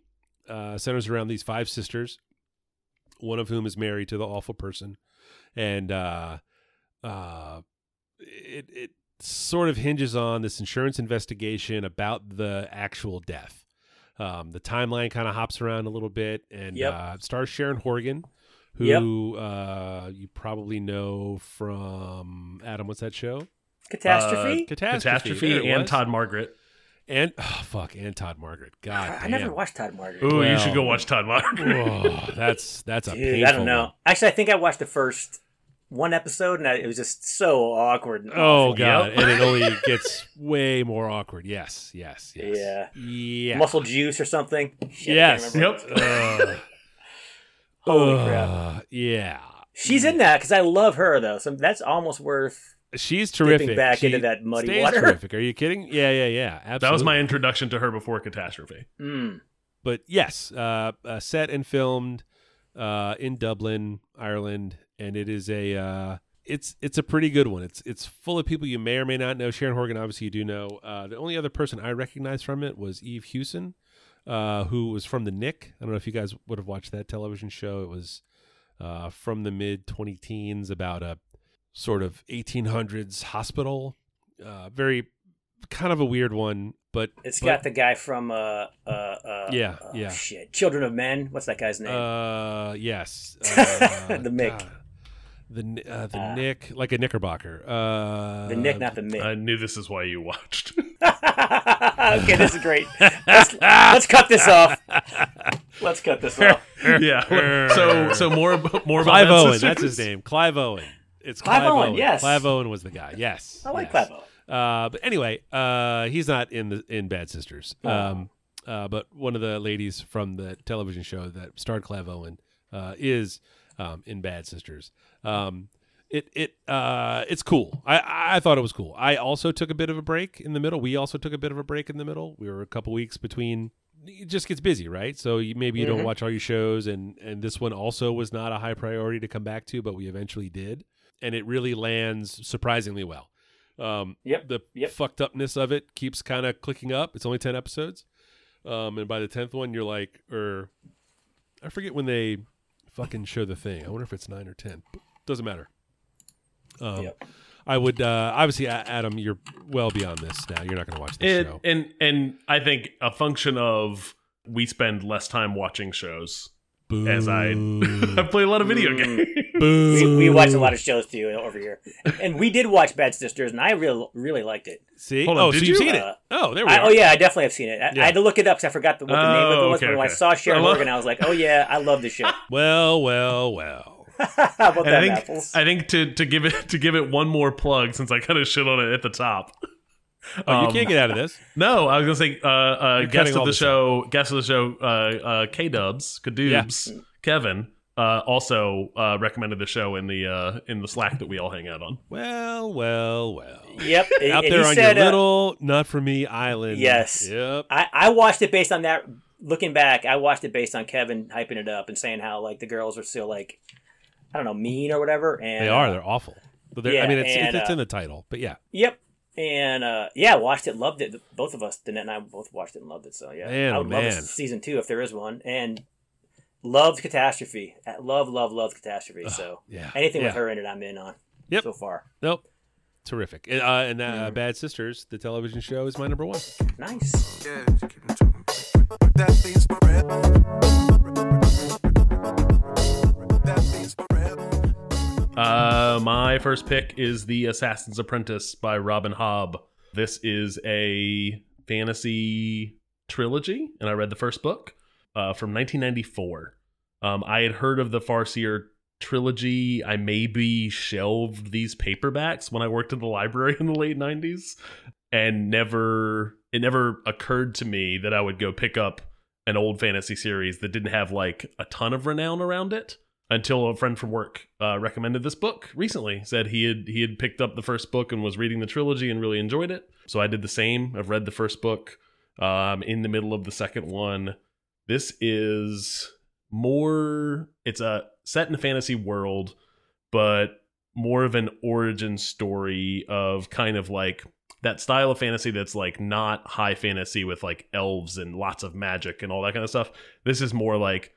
uh, centers around these five sisters one of whom is married to the awful person and uh, uh, it, it sort of hinges on this insurance investigation about the actual death. Um, the timeline kind of hops around a little bit, and Yep. uh, stars Sharon Horgan, who uh, you probably know from Adam. What's that show? Catastrophe. Uh, Catastrophe. Catastrophe and was. Todd Margaret. and oh, fuck and Todd Margaret. God, I never watched Todd Margaret. Ooh, you should go watch Todd Margaret. Oh, that's that's a Dude, painful I don't know. one. Actually, I think I watched the first one episode, and I, it was just so awkward. And Oh awful. god, and it only gets way more awkward. Yes, yes, yes. Yeah. yeah. muscle juice or something. Shit, Yes. Yep. Ugh. Holy crap. Yeah. She's in that because I love her though. So that's almost worth. She's terrific. back She into that muddy stays water. terrific. Are you kidding? Yeah, yeah, yeah. Absolutely. That was my introduction to her before Catastrophe. Mm. But yes, uh, uh, set and filmed uh, in Dublin, Ireland, and it is a uh, it's it's a pretty good one. It's it's full of people you may or may not know. Sharon Horgan, obviously, you do know. Uh, the only other person I recognized from it was Eve Hewson, uh, who was from the Knick. I don't know if you guys would have watched that television show. It was uh, from the mid 20 teens about a sort of 1800s hospital. Uh, very kind of a weird one, but It's but- got the guy from uh uh, uh Yeah, uh, yeah. shit Children of Men. What's that guy's name? Uh, yes. Uh, The Mick. God. The uh, the Uh, Knick, like a Knickerbocker. Uh, the Knick, not the Mick. I knew this is why you watched. okay, this is great. Let's, let's cut this off. Let's cut this off. yeah. So so more more about Clive Bad Owen. Sisters? That's his name. Clive Owen. It's Clive Clive, Owen, Owen. yes. Clive Owen was the guy. Yes. I like yes. Clive Owen. Uh, but anyway, uh, he's not in the in Bad Sisters. Oh. Um, uh, but one of the ladies from the television show that starred Clive Owen uh, is um, in Bad Sisters. Um, it it uh, it's cool. I I thought it was cool. I also took a bit of a break in the middle. We also took a bit of a break in the middle. We were a couple weeks between. It just gets busy, right? So you, maybe you don't Mhm. watch all your shows, and and this one also was not a high priority to come back to, but we eventually did, and it really lands surprisingly well. Um, Yep, The yep. fucked upness of it keeps kind of clicking up. It's only ten episodes, um, and by the tenth one, you're like, or I forget when they fucking show the thing. I wonder if it's nine or ten. Doesn't matter. Um, Yep. I would uh, obviously, Adam, you're well beyond this now. You're not going to watch this and, show. and and I think a function of we spend less time watching shows as I I play a lot of video games. We, we watch a lot of shows too over here, and we did watch Bad Sisters, and I really really liked it. See, Hold on, oh, did so you've you? seen it? Uh, Oh, there we I, are. oh yeah, I definitely have seen it. I, Yeah. I had to look it up because I forgot the, what the name of it Oh, was. okay, but when I saw Sharon I love- Morgan, I was like, oh yeah, I love this show. Well, well, well. How about that, I think apples? I think to to give it to give it one more plug since I kind of shit on it at the top. Oh, you Um, can't get out of this. No, I was gonna say uh, uh, You're guest of all the this show, guest of the show, uh, uh, K Dubs, Kadoobs, Kevin, uh, also uh, recommended the show in the uh, in the Slack that we all hang out on. Well, well, well. Yep, Out and there he on said, your uh, little not for me island. Yes. Yep. I, I watched it based on that. Looking back, I watched it based on Kevin hyping it up and saying how like the girls are still like, I don't know, mean or whatever. And They are. uh, They're awful. But they're, I mean, it's, and, it's, it's uh, in the title. But yeah. Yep. And uh, yeah, watched it, loved it. Both of us, Danette and I, both watched it and loved it. So yeah, Man, I would love man. this season two if there is one. And loved Catastrophe. Uh, Love, love, love Catastrophe. So yeah. anything Yeah. with her in it, I'm in on. Yep. So far. Nope. terrific. Uh, and uh, Bad Sisters, the television show, is my number one. Nice. Uh, my first pick is The Assassin's Apprentice by Robin Hobb. This is a fantasy trilogy, and I read the first book uh, from 1994. Um, I had heard of the Farseer trilogy. I maybe shelved these paperbacks when I worked in the library in the late 90s, and never it never occurred to me that I would go pick up an old fantasy series that didn't have like a ton of renown around it until a friend from work uh, recommended this book recently. Said he had he had picked up the first book and was reading the trilogy and really enjoyed it. So I did the same. I've read the first book. Um, in the middle of the second one. This is more. It's a set in a fantasy world, but more of an origin story of kind of like that style of fantasy that's like not high fantasy with like elves and lots of magic and all that kind of stuff. This is more like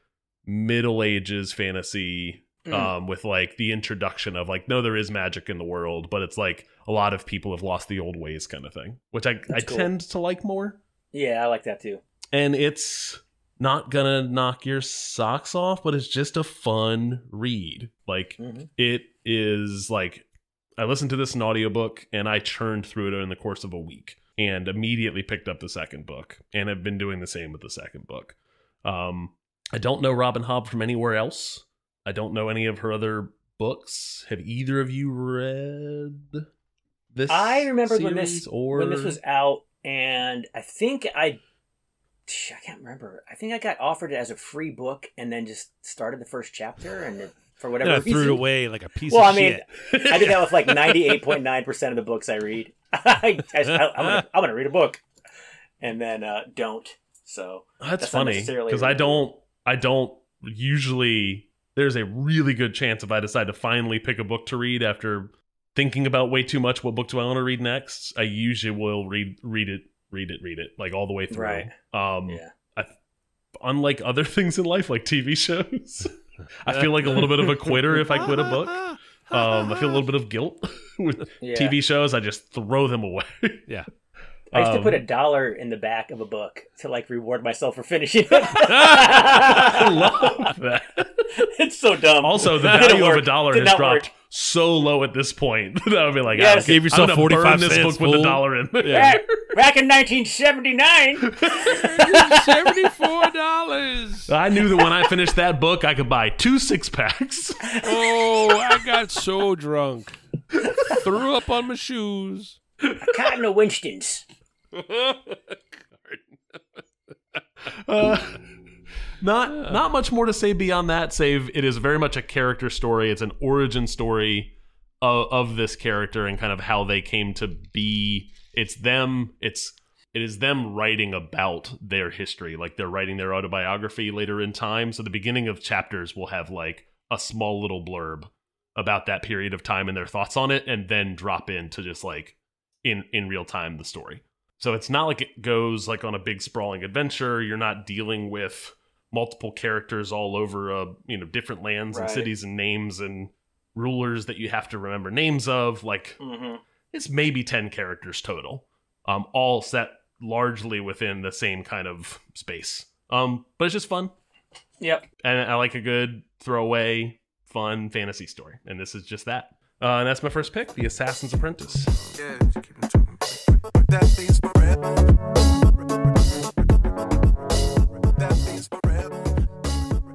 middle ages fantasy Mm. um with like the introduction of like no there is magic in the world but it's like a lot of people have lost the old ways kind of thing which i i cool. tend to like more Yeah, I like that too. and it's not gonna knock your socks off but it's just a fun read like Mhm. it is like i listened to this in audiobook and i churned through it in the course of a week and immediately picked up the second book and have been doing the same with the second book um i don't know robin hobb from anywhere else i don't know any of her other books have either of you read this I remember when this or when this was out, and I think I. I can't remember. I think I got offered it as a free book, and then just started the first chapter, and it, for whatever And I reason, threw it away like a piece Well, of I mean. I did that with like ninety eight point nine percent of the books I read. I, am gonna, I'm gonna read a book, and then uh, don't. So That's, That's funny because I don't. I don't usually. There's a really good chance if I decide to finally pick a book to read after thinking about way too much, what book do I want to read next? I usually will read read it, read it, read it, like all the way through. Right. Um, yeah, unlike other things in life, like TV shows, I feel like a little bit of a quitter if I quit a book. Um, I feel a little bit of guilt with yeah. TV shows. I just throw them away. Yeah. I used to um, put a dollar in the back of a book to like reward myself for finishing it. I love that. it's so dumb. Also, the value of a dollar has dropped work. So low at this point that I would be like, Yes. ah, Gave yourself I'm gonna 45 burn this cents, book with a dollar in. Back, back in 1979. Seventy-four dollars. I knew that when I finished that book, I could buy two six packs. Oh, I got so drunk, threw up on my shoes. Cotton of Winston's. Uh, not not much more to say beyond that. Save it is very much a character story. It's an origin story of, of this character and kind of how they came to be. It's them. It's it is them writing about their history, like they're writing their autobiography later in time. So the beginning of chapters will have like a small little blurb about that period of time and their thoughts on it, and then drop into just like in in real time the story. So it's not like it goes like on a big sprawling adventure. You're not dealing with multiple characters all over uh, you know different lands and cities and names and rulers that you have to remember names of. Like hmm it's maybe 10 characters total. Um all set largely within the same kind of space. Um but it's just fun Yep. and I like a good throwaway fun fantasy story. And this is just that. Uh, and that's my first pick, The Assassin's Apprentice.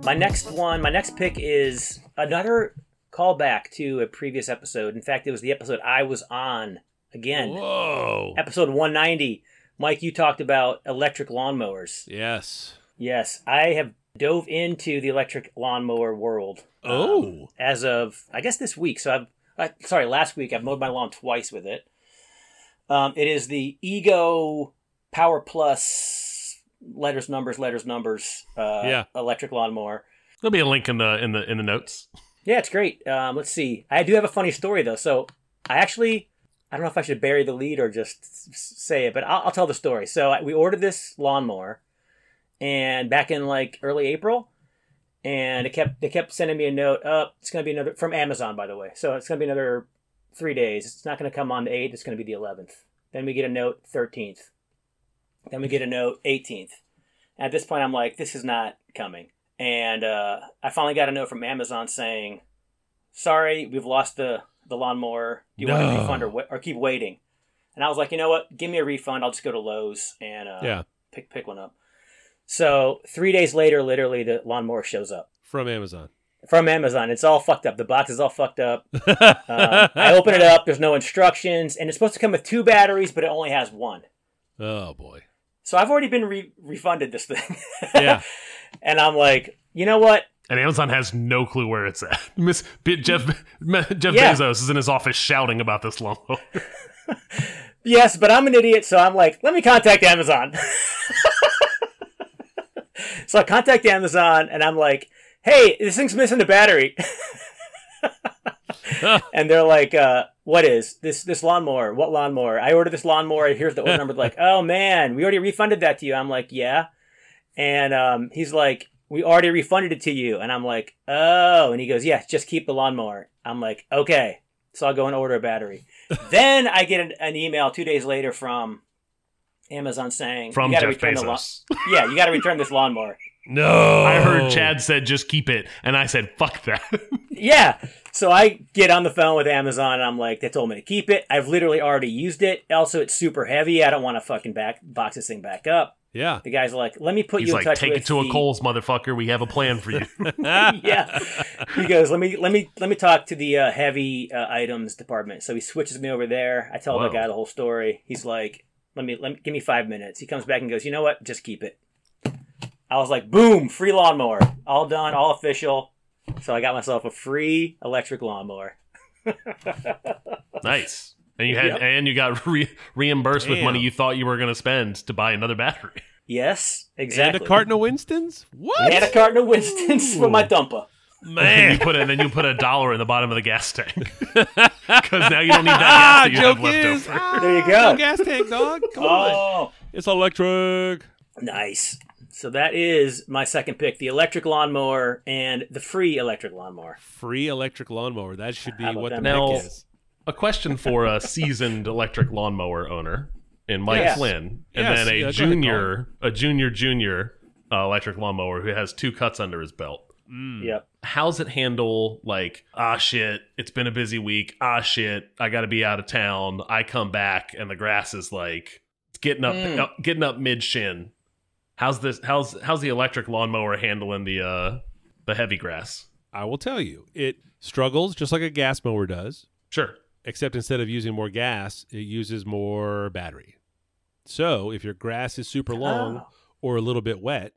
My next one, my next pick is another callback to a previous episode. In fact, it was the episode I was on again. Whoa. Episode 190. Mike, you talked about electric lawnmowers. Yes. Yes, I have dove into the electric lawnmower world. Oh. um, as of I guess this week. So I've uh, sorry, last week I've mowed my lawn twice with it. Um, it is the Ego Power Plus letters numbers letters numbers uh, Yeah. electric lawnmower. There'll be a link in the in the in the notes. Yeah, it's great. Um, let's see. I do have a funny story though. So I actually, I don't know if I should bury the lead or just say it, but I'll, I'll tell the story. So I, we ordered this lawnmower, and back in like early April, and it kept they kept sending me a note. Up, it's gonna be another from Amazon, by the way. So it's gonna be another three days. It's not going to come on the 8th. It's going to be the 11th. Then we get a note 13th. Then we get a note 18th. At this point, I'm like, this is not coming. And uh, I finally got a note from Amazon saying, sorry, we've lost the, the lawnmower. Do you want a refund or, or keep waiting? And I was like, you know what? Give me a refund. I'll just go to Lowe's and uh, Yeah, pick pick one up. So three days later, literally, the lawnmower shows up from Amazon. from Amazon. It's all fucked up. The box is all fucked up. Um, I open it up. There's no instructions, and it's supposed to come with two batteries, but it only has one. Oh boy. So I've already been re- refunded this thing. Yeah. and I'm like, you know what? And Amazon has no clue where it's at. Miss B- Jeff Jeff Yeah. Bezos is in his office shouting about this lawnmower. Yes, but I'm an idiot, so I'm like, let me contact Amazon. so I contact Amazon, and I'm like, hey, this thing's missing the battery. and they're like, uh, what is this this lawnmower? What lawnmower? I ordered this lawnmower. Here's the order number. They're like, oh man, we already refunded that to you. I'm like, yeah. And um, he's like, we already refunded it to you. And I'm like, oh. And he goes, yeah, just keep the lawnmower. I'm like, okay. So I'll go and order a battery. then I get an, an email two days later from Amazon saying, From you gotta Jeff return the lawn- Bezos. yeah, you got to return this lawnmower. No. I heard Chad said just keep it, and I said fuck that. Yeah. So I get on the phone with Amazon and I'm like, they told me to keep it. I've literally already used it. Also, it's super heavy. I don't want to fucking back box this thing back up. Yeah. The guy's are like, let me put He's you in like, touch take with it to a the- Kohl's, motherfucker. We have a plan for you. yeah. He goes, let me let me let me talk to the uh, heavy uh, items department. So he switches me over there. I tell Whoa. the guy the whole story. He's like, let me let me give me five minutes. He comes back and goes, you know what? Just keep it. I was like, boom, free lawnmower, all done, all official. So I got myself a free electric lawnmower. nice. And you had Yep. and you got re- reimbursed with money you thought you were going to spend to buy another battery. Yes, exactly. And a carton of Winston's? What? And a carton of Winston's for my dumper. And you put it, and then you put a dollar in the bottom of the gas tank because now you don't need that gas that you have joke left is, over. ah, There you go. no gas tank, dog. Come on. Oh, It's electric. nice. So that is my second pick: the electric lawnmower and the free electric lawnmower. Free electric lawnmower. That should be what the them pick is. A question for a seasoned electric lawnmower owner in Mike Yes. Flynn, and Yes, then a yeah, junior, a junior junior uh, electric lawnmower who has two cuts under his belt. Hmm. Yep. how's it handle like ah shit it's been a busy week ah shit i gotta be out of town i come back and the grass is like it's getting up, Mm. up- getting up mid shin how's this how's how's the electric lawnmower handling the uh the heavy grass I will tell you, it struggles just like a gas mower does, sure except instead of using more gas, it uses more battery. So if your grass is super long Oh. or a little bit wet,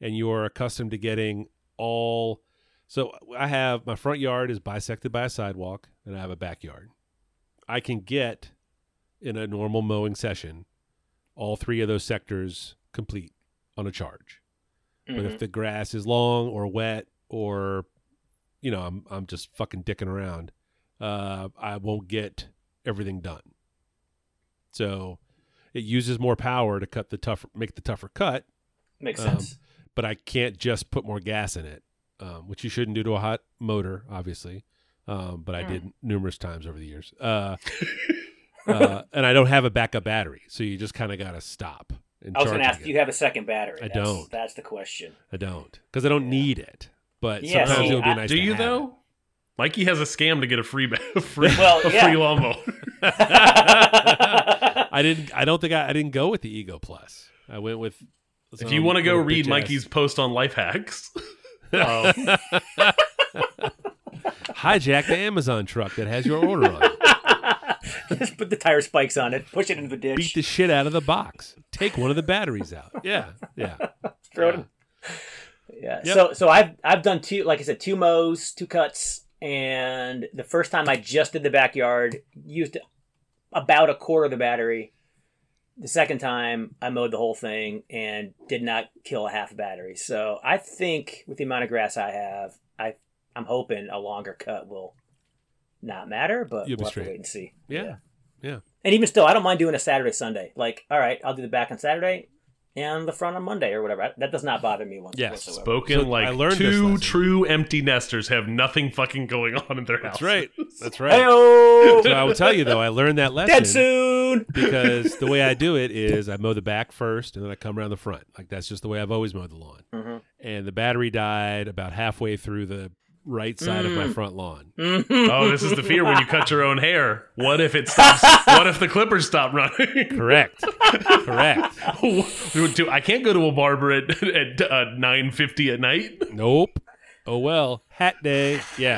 and you are accustomed to getting all, so I have my front yard is bisected by a sidewalk, and I have a backyard. I can get in a normal mowing session all three of those sectors complete on a charge. But Mhm. if the grass is long or wet or you know, I'm I'm just fucking dicking around, uh, I won't get everything done. So it uses more power to cut the tougher make the tougher cut, Makes um, sense. but I can't just put more gas in it. Um, which you shouldn't do to a hot motor, obviously. Um, but I Hmm. did numerous times over the years. Uh, uh, and I don't have a backup battery, so you just kind of got to stop. And I was going to ask, it. do you have a second battery? I That's- don't. That's the question. I don't because I don't need it. But Yeah, sometimes see, it would be I- nice. do to you have it. though mikey has a scam to get a free ba- a free, Well, a yeah. free lawnmower I didn't. I don't think I, I didn't go with the Ego Plus. I went with. if you want to go read bitch mikey's post on life hacks ass- oh. hijack the Amazon truck that has your order on. it. Just put the tire spikes on it, push it into the ditch, Beat the shit out of the box. Take one of the batteries out. Yeah, yeah. throw it. Yeah. Yep. So so I've I've done two like I said two mows, two cuts, and the first time I just did the backyard used about a quarter of the battery. The second time I mowed the whole thing and did not kill a half battery. So I think with the amount of grass I have, I I'm hoping a longer cut will not matter, but You'll we'll have to straight. wait and see. Yeah. Yeah. And even still, I don't mind doing a Saturday Sunday. Like, all right, I'll do the back on Saturday, and the front on Monday or whatever. That does not bother me once Yes, whatsoever. Spoken So like I learned two true empty nesters have nothing fucking going on in their house. That's right. That's right. Heyo! So I will tell you though, I learned that lesson Dead soon. because the way I do it is I mow the back first and then I come around the front. Like that's just the way I've always mowed the lawn. Mhm. And the battery died about halfway through the right side of my Mm. front lawn. Oh, this is the fear when you cut your own hair. What if it stops? what if the clippers stop running? Correct. Correct. Dude, I can't go to a barber at, at uh, nine fifty at night. Nope. Oh well. Hat day. Yeah.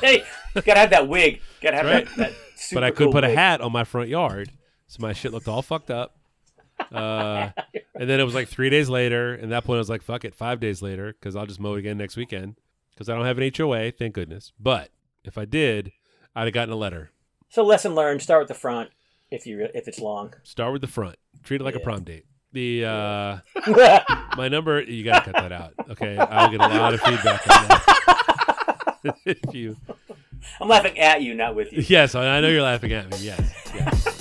hey, gotta have that wig. Gotta have Right. that. that super but I could cool put a hat on my front yard, so my shit looked all fucked up. Uh, and then it was like three days later, and at that point I was like, "Fuck it," five days later, because I'll just mow it again next weekend, because I don't have an HOA, thank goodness. But if I did, I'd have gotten a letter. So lesson learned: start with the front if you if it's long. Start with the front. Treat it like a prom date. The uh, my number, you gotta cut that out. Okay, I'll get a lot of feedback on that. if you, I'm laughing at you, not with you. yes, I I know you're laughing at me. Yes, yes.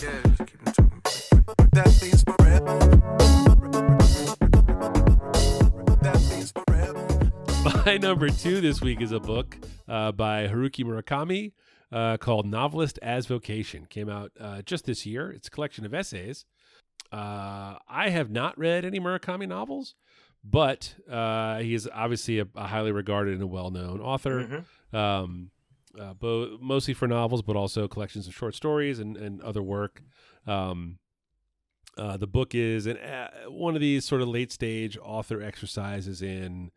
My number two this week is a book uh, by Haruki Murakami uh, called Novelist as Vocation. Came out uh, just this year. It's a collection of essays. Uh, I have not read any Murakami novels, but uh, he is obviously a, a highly regarded and a well known author. Mhm. Um, uh, bo- mostly for novels, but also collections of short stories and, and other work. Um, uh, the book is an, uh, one of these sort of late stage author exercises in,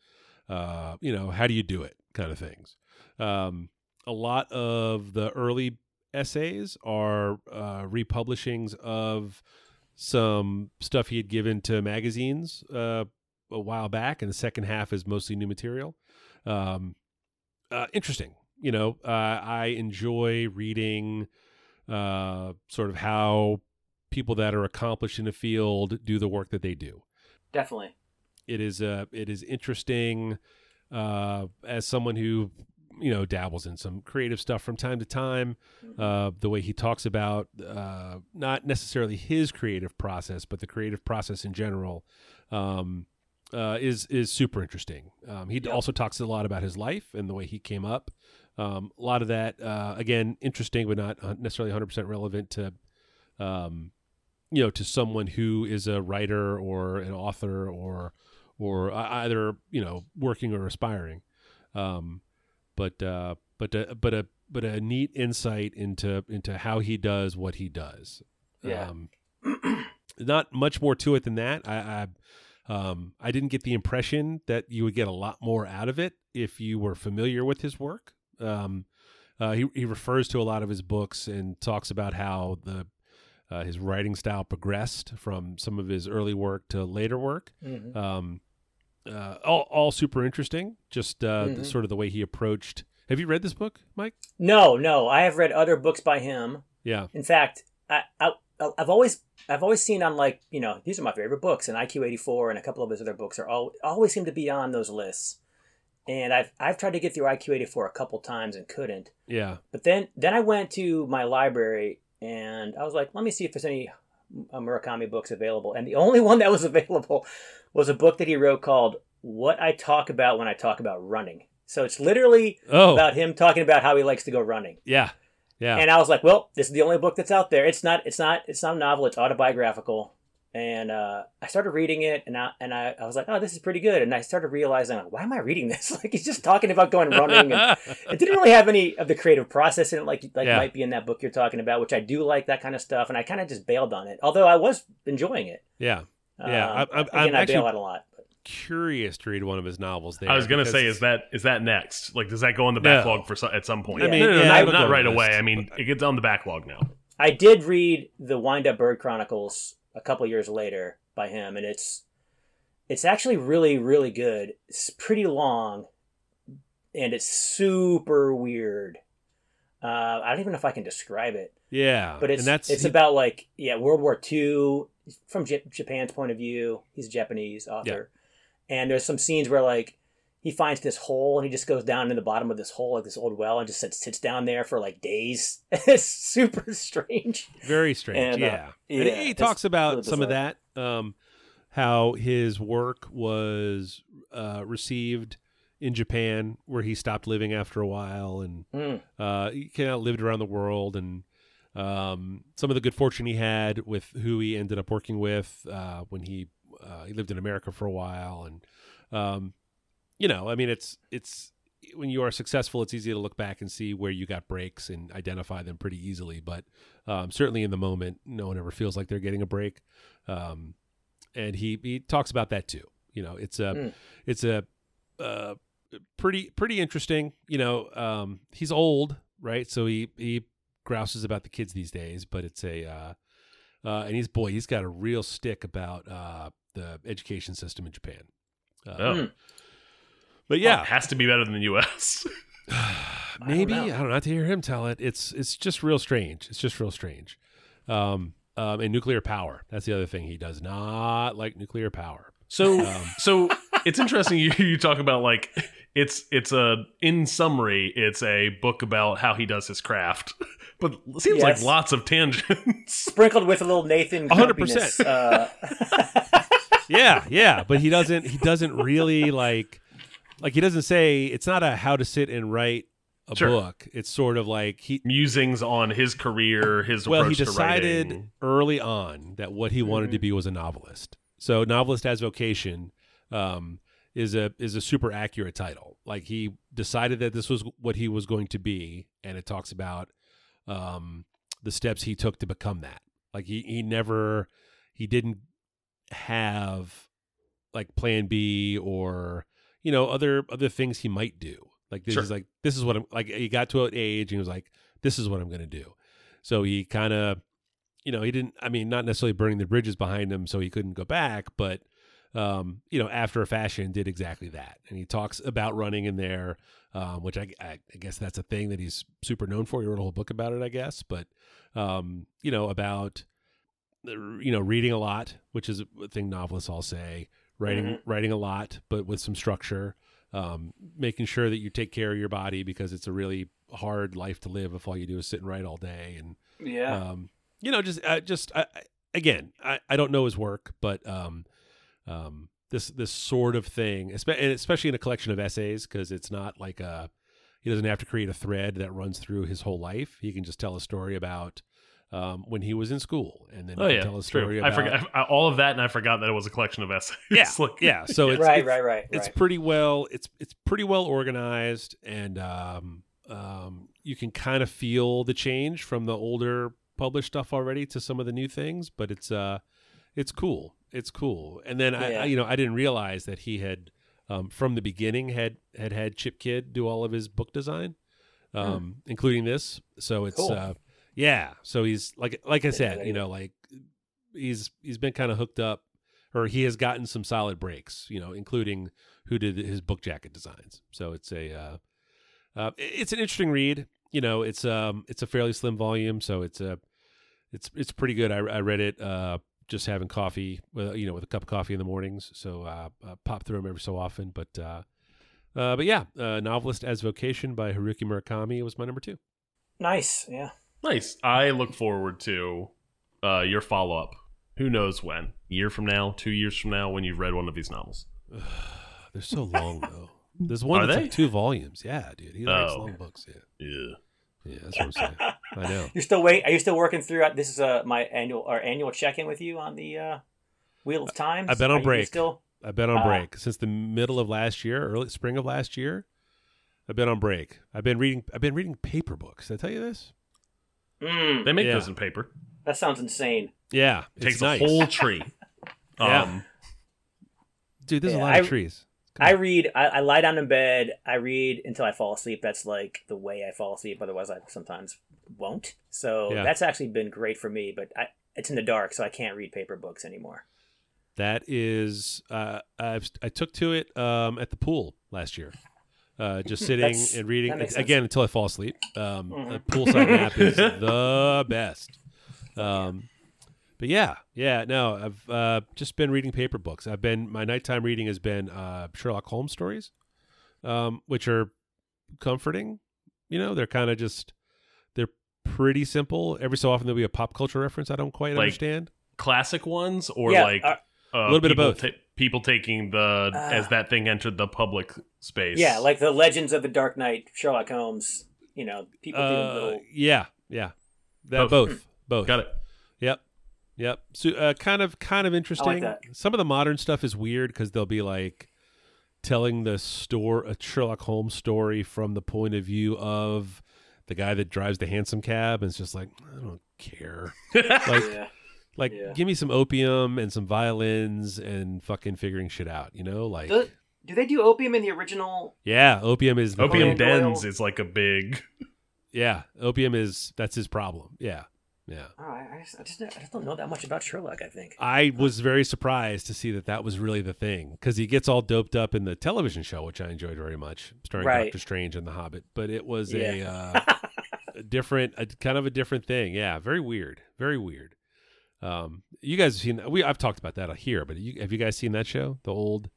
uh, you know, how do you do it kind of things. Um, a lot of the early essays are uh, republishings of some stuff he had given to magazines uh, a while back, and the second half is mostly new material. Um, uh, interesting. You know, uh, I enjoy reading uh, sort of how people that are accomplished in a field do the work that they do. Definitely. It is uh, it is interesting uh, as someone who you know dabbles in some creative stuff from time to time. Uh, the way he talks about uh, not necessarily his creative process, but the creative process in general. Um, uh, is is super interesting. Um, he also talks a lot about his life and the way he came up. Um, a lot of that, uh, again, interesting, but not uh, necessarily 100 percent relevant to, um, you know, to someone who is a writer or an author or or either you know working or aspiring. Um, but uh, but uh, but a but a neat insight into into how he does what he does. Yeah. Um, not much more to it than that. I, I um I didn't get the impression that you would get a lot more out of it if you were familiar with his work. Um, uh, he he refers to a lot of his books and talks about how the uh, his writing style progressed from some of his early work to later work. Mhm. Um, uh, all all super interesting. Just uh, Mhm. sort of the way he approached. Have you read this book, Mike? No, no. I have read other books by him. Yeah. In fact, I, I I've always I've always seen on like you know these are my favorite books, and IQ eighty four and a couple of his other books are all always seem to be on those lists. And I've I've tried to get through IQ eighty four a couple times and couldn't. Yeah. But then then I went to my library and I was like, let me see if there's any Uh, Murakami books available. And the only one that was available was a book that he wrote called "What I Talk About When I Talk About Running." So it's literally Oh. about him talking about how he likes to go running. yeah. Yeah. And I was like, well, this is the only book that's out there. It's not it's not it's not a novel, it's autobiographical. And uh, I started reading it and I and I, I was like, oh, this is pretty good. And I started realizing like, why am I reading this? like he's just talking about going running and it didn't really have any of the creative process in it like like Yeah. might be in that book you're talking about, which I do like that kind of stuff. And I kind of just bailed on it. Although I was enjoying it. yeah. Yeah, Um, I'm- I'm- again, I'm I actually- bail out a lot. But Curious to read one of his novels. There, I was gonna say, is that is that next? Like, does that go on the No. backlog for so- at some point? I mean, no, no, no, yeah, not, not right the away. I mean, it gets on the backlog now. I did read the Wind Up Bird Chronicles a couple years later by him, and it's it's actually really really good. It's pretty long, and it's super weird. Uh, I don't even know if I can describe it, yeah, but it's and that's it's he- about like yeah World War II from J- Japan's point of view. He's a Japanese author, and there's some scenes where like he finds this hole and he just goes down in the bottom of this hole like this old well and just sits, sits down there for like days. it's super strange. very strange. And, uh, yeah, And he talks about some of that. Um, how his work was uh, received in Japan, where he stopped living after a while, and Mm. uh, he kind of lived around the world, and um, some of the good fortune he had with who he ended up working with uh, when he uh, he lived in America for a while, and um, you know, I mean, it's it's when you are successful, it's easy to look back and see where you got breaks and identify them pretty easily. But um, certainly in the moment, no one ever feels like they're getting a break. Um, and he he talks about that too. You know, it's a Mm. it's a uh, pretty pretty interesting. You know, um, he's old, right? So he he grouses about the kids these days, but it's a uh, uh, and he's boy, he's got a real stick about uh, the education system in Japan. Uh, Oh. Mm. But Oh, it yeah, has to be better than the U.S. maybe know. I don't know. Not to hear him tell it, it's it's just real strange. It's just real strange. Um, um, and nuclear power. That's the other thing. He does not like nuclear power. So, Um, so it's interesting you, you talk about like it's it's a in summary it's a book about how he does his craft, but it seems like lots of tangents. Sprinkled with a little Nathan. 100%. Uh, yeah, yeah, but he doesn't. He doesn't really like. Like he doesn't say it's not a how to sit and write a Sure. book. It's sort of like he. Musings on his career, his Well, he decided early on that what he wanted to be was a novelist. So, novelist as vocation um, is a is a super accurate title. Like he decided that this was what he was going to be, and it talks about um, the steps he took to become that. Like he he never he didn't have like plan B or you know other other things he might do. Like this Sure. is like this is what I'm like. He got to an age and he was like, this is what I'm going to do. So he kind of, you know, he didn't. I mean, not necessarily burning the bridges behind him, so he couldn't go back, but um, you know, after a fashion, did exactly that. And he talks about running in there, um, which I, I, I guess that's a thing that he's super known for. He wrote a whole book about it, I guess. But um, you know, about you know, reading a lot, which is a thing novelists all say. Writing, Mhm. writing a lot, but with some structure. Um, making sure that you take care of your body because it's a really hard life to live if all you do is sit and write all day. And yeah. um, you know, just uh, just I, I- again, I, I don't know his work, but um, um, this this sort of thing, especially in a collection of essays, because it's not like a he doesn't have to create a thread that runs through his whole life. He can just tell a story about um, when he was in school, and then Oh yeah, can tell a story true. about I forgot I, all of that, and I forgot that it was a collection of essays. yeah, Like- yeah. So it's right, it's, right, right, it's right. pretty well it's it's pretty well organized and um, um, you can kind of feel the change from the older published stuff already to some of the new things but it's uh it's cool it's cool and then I, Yeah. I you know i didn't realize that he had um, from the beginning had had had Chip Kidd do all of his book design um, including this so it's Cool. uh yeah so he's like like i said you know like he's he's been kind of hooked up or he has gotten some solid breaks, you know, including who did his book jacket designs. So it's a uh, uh, it's an interesting read. You know, it's um it's a fairly slim volume, so it's a it's it's pretty good. I, I read it uh, just having coffee, with, you know, with a cup of coffee in the mornings. So uh, uh, pop through them every so often, but uh, uh, but yeah, uh, novelist as vocation by Haruki Murakami was my number two. nice. Yeah. Nice. I look forward to uh, your follow up. Who knows when? Year from now, two years from now, when you've read one of these novels. They're so long though. There's one Are that's they? like two volumes. Yeah, dude, he likes Oh. long books. Yeah, Yeah. yeah, that's what I'm saying. I know. You're still wait. Are you still working through? This is uh, my annual our annual check in with you on the uh, Wheel of Time. I've been on Are you break. Still. I've been on Ah. break since the middle of last year, early spring of last year. I've been on break. I've been reading. I've been reading paper books. Did I tell you this? Mm, They make Yeah. those in paper. that sounds insane. Yeah, It takes nice. a whole tree. Yeah. Um, dude. There's a Yeah, lot of trees. Come I on. read. I, I lie down in bed. I read until I fall asleep. That's like the way I fall asleep. Otherwise, I sometimes won't. So Yeah. that's actually been great for me. But I, it's in the dark, so I can't read paper books anymore. That is, uh, I've, I took to it um, at the pool last year. Uh, just sitting and reading that sense. again until I fall asleep. Um, Mhm. A poolside nap is the best. Um, but yeah, yeah. No, I've uh, just been reading paper books. I've been my nighttime reading has been uh, Sherlock Holmes stories, um, which are comforting. You know, they're kind of just they're pretty simple. Every so often there'll be a pop culture reference I don't quite Like- understand. classic ones or yeah, like uh, uh, little bit of people both. people taking the as that thing entered the public space. Yeah, like the Legends of the Dark Knight, Sherlock Holmes. You know, people Uh, little. yeah, yeah. That, Both. both, both. got it. Yep. Yep. So uh, kind of kind of interesting. that. Some of the modern stuff is weird because they'll be like telling the store a Sherlock Holmes story from the point of view of the guy that drives the hansom cab and it's just like I don't care. like Yeah. Like Yeah. give me some opium and some violins and fucking figuring shit out, you know? Like Do, do they do opium in the original? yeah, opium is the Opium dens Doyle. is like a big. Yeah, opium is that's his problem. Yeah. Yeah. Oh, I, I, just, I just I just don't know that much about Sherlock. I think. I was very surprised to see that that was really the thing because he gets all doped up in the television show, which I enjoyed very much, starring Right. Doctor Strange and the Hobbit. But it was Yeah. a, uh, a different, a, kind of a different thing. Yeah, very weird, very weird. Um, you guys have seen we I've talked about that here, but you, have you guys seen that show, the old?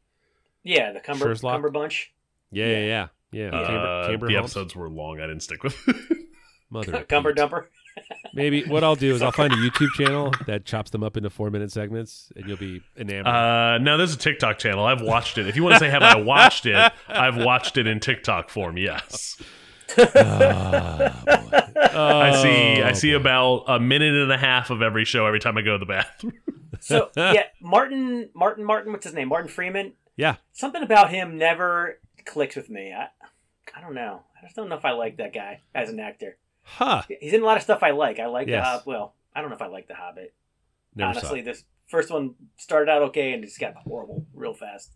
Yeah, the Cumber Sherlock? Cumber Bunch. Yeah, yeah, yeah, yeah. Uh, Camber, Camber the Holmes? episodes were long. I didn't stick with. Mother of Cumber Pete. Dumper. Maybe what I'll do is I'll find a YouTube channel that chops them up into four minute segments, and you'll be enamored. uh, now there's a TikTok channel. I've watched it. If you want to say have I watched it, I've watched it in TikTok form. Yes, Boy. I see. I Oh, see boy. about a minute and a half of every show every time I go to the bathroom. So yeah, Martin Martin Martin. What's his name? Martin Freeman. Yeah, Something about him never clicks with me. I I don't know. I just don't know if I like that guy as an actor. huh? He's in a lot of stuff I like. I like Yes. the Hob- well. I don't know if I like the Hobbit. Never Honestly, saw. this first one started out okay and just got horrible real fast.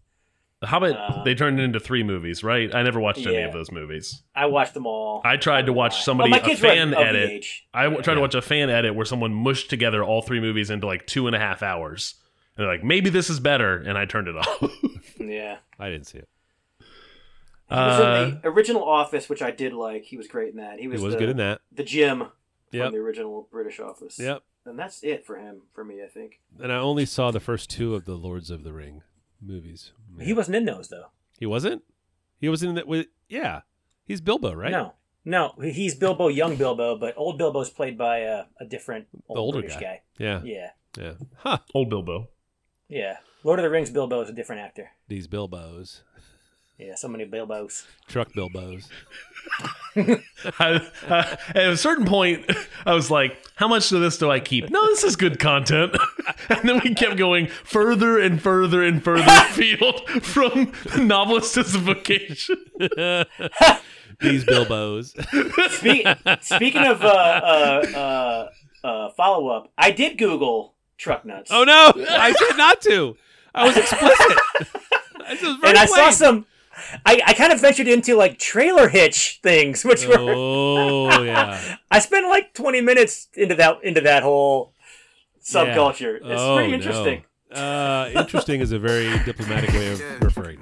The Hobbit. Uh, they turned it into three movies, right? I never watched any of those movies. I watched them all. I tried to watch Well, somebody my a kids were fan of the edit. I I w- tried to watch a fan edit where someone mushed together all three movies into like two and a half hours. And they're like, maybe this is better, and I turned it off. Yeah. I didn't see it. He was Uh, in the original Office, which I did like. He was great in that. He He was, was the, good in that. the Jim from the original British Office. Yep. And that's it for him, for me, I think. And I only saw the first two of the Lords of the Ring movies. He wasn't in those, though. He wasn't. He was in that. With yeah, he's Bilbo, right? No. No, he's Bilbo, young Bilbo, but old Bilbo's played by a, a different old the older British guy. guy. Yeah, Yeah. yeah. Huh. Old Bilbo. Yeah. Lord of the Rings Bilbo is a different actor. These Bilbos, Yeah, so many Bilbos. truck Bilbos. I, uh, at a certain point, I was like, how much of this do I keep? No, this is good content. and then we kept going further and further and further afield from novelistic These Bilbos. Speak, speaking of uh, uh, uh, uh, follow up, I did Google truck nuts. oh no! I said not to. I was explicit. This was very and I saw some. I, I kind of ventured into like trailer hitch things, which were Oh yeah. I spent like twenty minutes into that into that whole subculture. It's Oh, pretty no. interesting. Uh, interesting is a very diplomatic way of referring.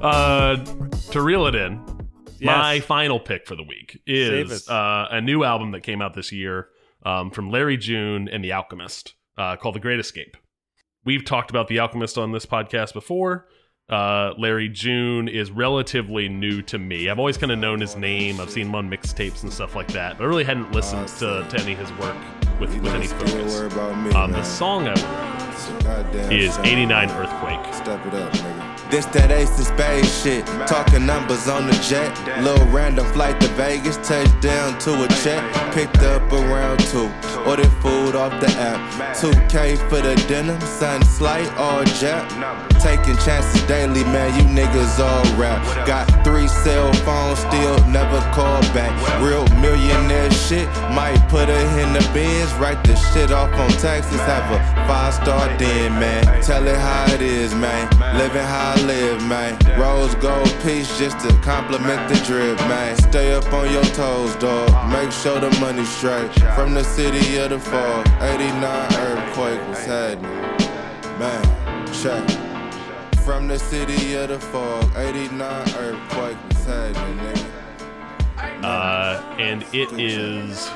Uh, to reel it in, my final pick for the week is uh, a new album that came out this year um, from Larry June and The Alchemist uh, called The Great Escape. We've talked about The Alchemist on this podcast before. Uh, Larry June is relatively new to me. I've always kind of known his name. I've seen him on mixtapes and stuff like that, but I really hadn't listened to, to any of his work with, with any focus. Um, the song I would recommend is 89 Earthquake. Step it up, nigga. This that ace of spades shit. Talking numbers on the jet. Little random flight to Vegas. Touchdown to a check. Picked up around two. Ordered food off the app. 2K for the denim. Sun slight, all jet. Taking chances daily, man. You niggas all rap. Got three cell phones, still never call back. Real millionaire shit. Might put her in the bins. Write the shit off on taxes. Have a five star den, man. Tell it how it is, man. Living how I live, man. Rose gold piece just to compliment the drip, man. Stay up on your toes, dog. Make sure the money straight. From the city of the fall, 89 earthquake was happening. Man, check. From the city of the fog, 89 earthquake was happening, nigga. Uh, and it is.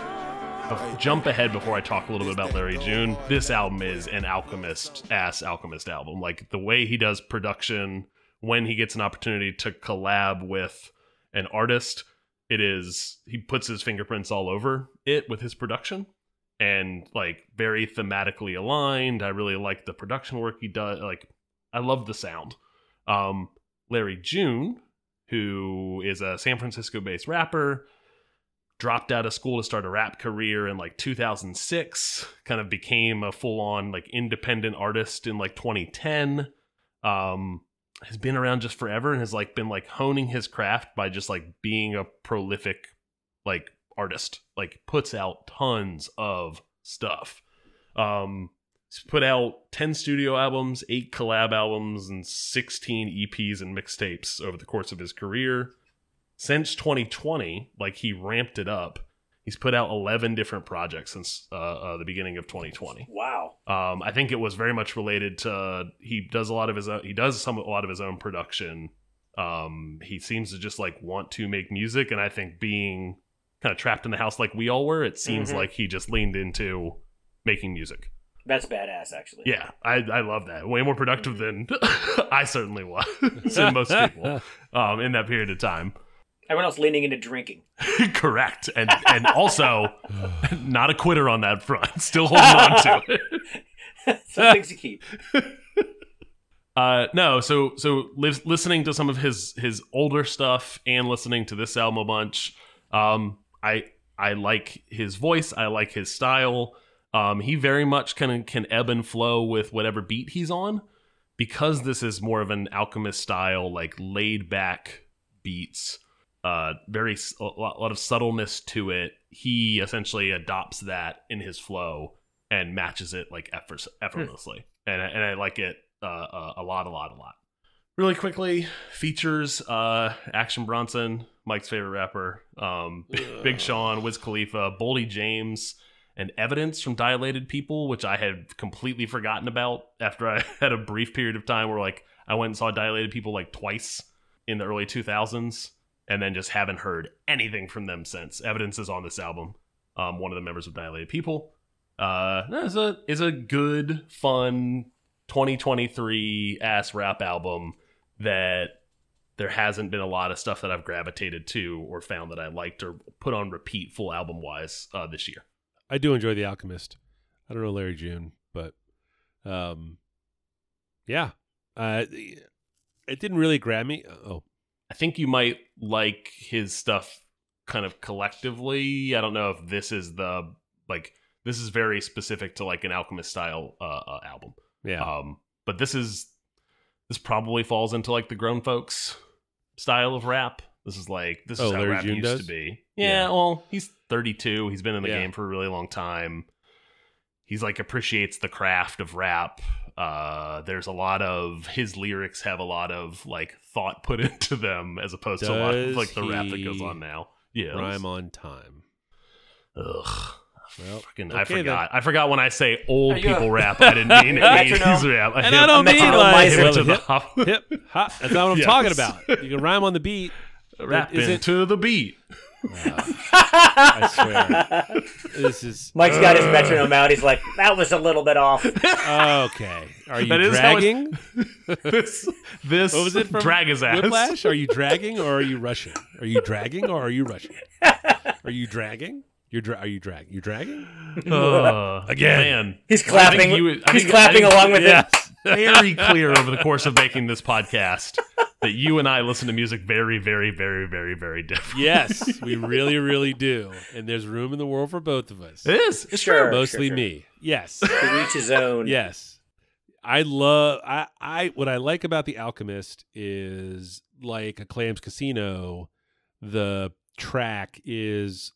Jump ahead before I talk a little bit about Larry June. This album is an Alchemist ass Alchemist album. Like the way he does production, when he gets an opportunity to collab with an artist, it is he puts his fingerprints all over it with his production and like very thematically aligned. I really like the production work he does. Like I love the sound. Um, Larry June, who is a San Francisco based rapper, dropped out of school to start a rap career in like 2006, kind of became a full on like independent artist in like 2010. Um, has been around just forever and has like been like honing his craft by just like being a prolific like artist. Like puts out tons of stuff. Um, he's put out 10 studio albums, 8 collab albums, and 16 EPs and mixtapes over the course of his career. Since 2020, like he ramped it up. He's put out 11 different projects since uh, uh, the beginning of 2020. Wow. Um, I think it was very much related to he does a lot of his own, he does some a lot of his own production. Um, he seems to just like want to make music, and I think being kind of trapped in the house like we all were, it seems Mhm. like he just leaned into making music. That's badass, actually. Yeah, I I love that. Way more productive than I certainly was than most people um, in that period of time. Everyone else leaning into drinking. Correct, and and also not a quitter on that front. Still holding on to it. Some things to keep. Uh, no, so so lives, listening to some of his his older stuff and listening to this album a bunch. Um, I I like his voice. I like his style. Um, he very much can can ebb and flow with whatever beat he's on, because this is more of an alchemist style, like laid back beats. Uh, very s- a lot, a lot of subtleness to it. He essentially adopts that in his flow and matches it like effort, effortlessly, and I, and I like it uh, uh, a lot, a lot, a lot. Really quickly, features uh, Action Bronson, Mike's favorite rapper, um, Big Sean, Wiz Khalifa, Boldy James, and Evidence from Dilated People, which I had completely forgotten about after I had a brief period of time where like I went and saw Dilated People like twice in the early 2000s, and then just haven't heard anything from them since. Evidence is on this album. Um, one of the members of Dilated People. Uh, is a is a good, fun 2023 ass rap album that there hasn't been a lot of stuff that I've gravitated to or found that I liked or put on repeat full album wise uh, this year. I do enjoy The Alchemist. I don't know Larry June, but um, yeah, uh, it didn't really grab me. Oh, I think you might like his stuff kind of collectively. I don't know if this is the like this is very specific to like an Alchemist style uh, uh, album. yeah, Um, but this is this probably falls into like the grown folks style of rap. This is like this is Oh, how Larry rap June used does? to be. Yeah, Yeah. well, he's 32. He's been in the Yeah. game for a really long time. He's like appreciates the craft of rap. Uh, there's a lot of his lyrics have a lot of like thought put into them as opposed to a lot of like the rap that goes on now. Yeah, rhyme on time. Ugh. Well, Fucking, I okay forgot. I forgot when I say old you a- people rap. I didn't mean? 80s rap. And I don't mean, like- hip to the hop. hip, hop. That's not what I'm Yes. talking about. You can rhyme on the beat. Is it- the beat. I swear. this is Mike's got his metronome out. He's like, that was a little bit off. okay. Are you That is how it- dragging? this this What was it from drag his ass. Whiplash? Are you dragging or are you rushing? Are you dragging or are you rushing? Are you dragging? You're dra- are you dragging? You dragging? Uh, Again. man. He's I think clapping. you- I he's think- I clapping think- along with it. Very clear over the course of making this podcast that you and I listen to music very, very, very, very, very different. Yes, we really, really do. And there's room in the world for both of us. It is. It's Sure. true. Mostly sure. me. Yes. To reach his own. Yes. I love I I what I like about The Alchemist is like a Clams Casino, the track is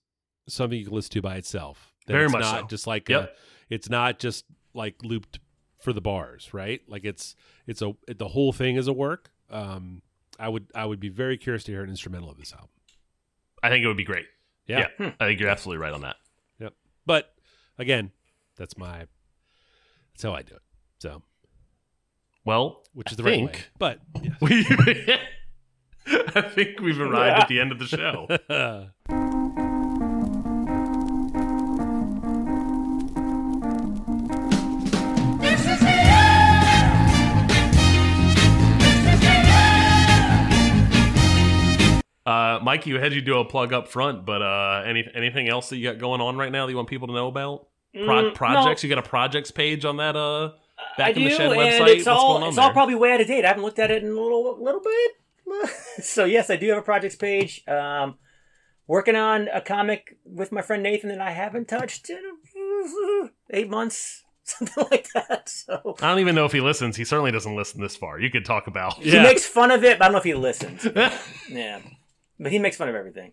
something you can listen to by itself. That Very it's much not so. just like Yep. a, it's not just like looped for the bars, right? Like it's it's a the whole thing is a work. Um I would I would be very curious to hear an instrumental of this album. I think it would be great. Yeah. Yeah. I think you're absolutely right on that. Yep. But again, that's my that's how I do it. So, Well, which is I the right way. But yeah. we. I think we've arrived at the end of the show. Uh, Mike, you had you do a plug up front, but uh, any anything else that you got going on right now that you want people to know about? Pro- Mm, projects? no. You got a projects page on that uh back I in do, the shed and website? it's What's all going on it's there? all probably way out of date. I haven't looked at it in a little little bit. so yes, I do have a projects page. Um, working on a comic with my friend Nathan that I haven't touched in eight months, something like that. So I don't even know if he listens. He certainly doesn't listen this far. You could talk about. he makes fun of it, but I don't know if he listens. yeah, but he makes fun of everything.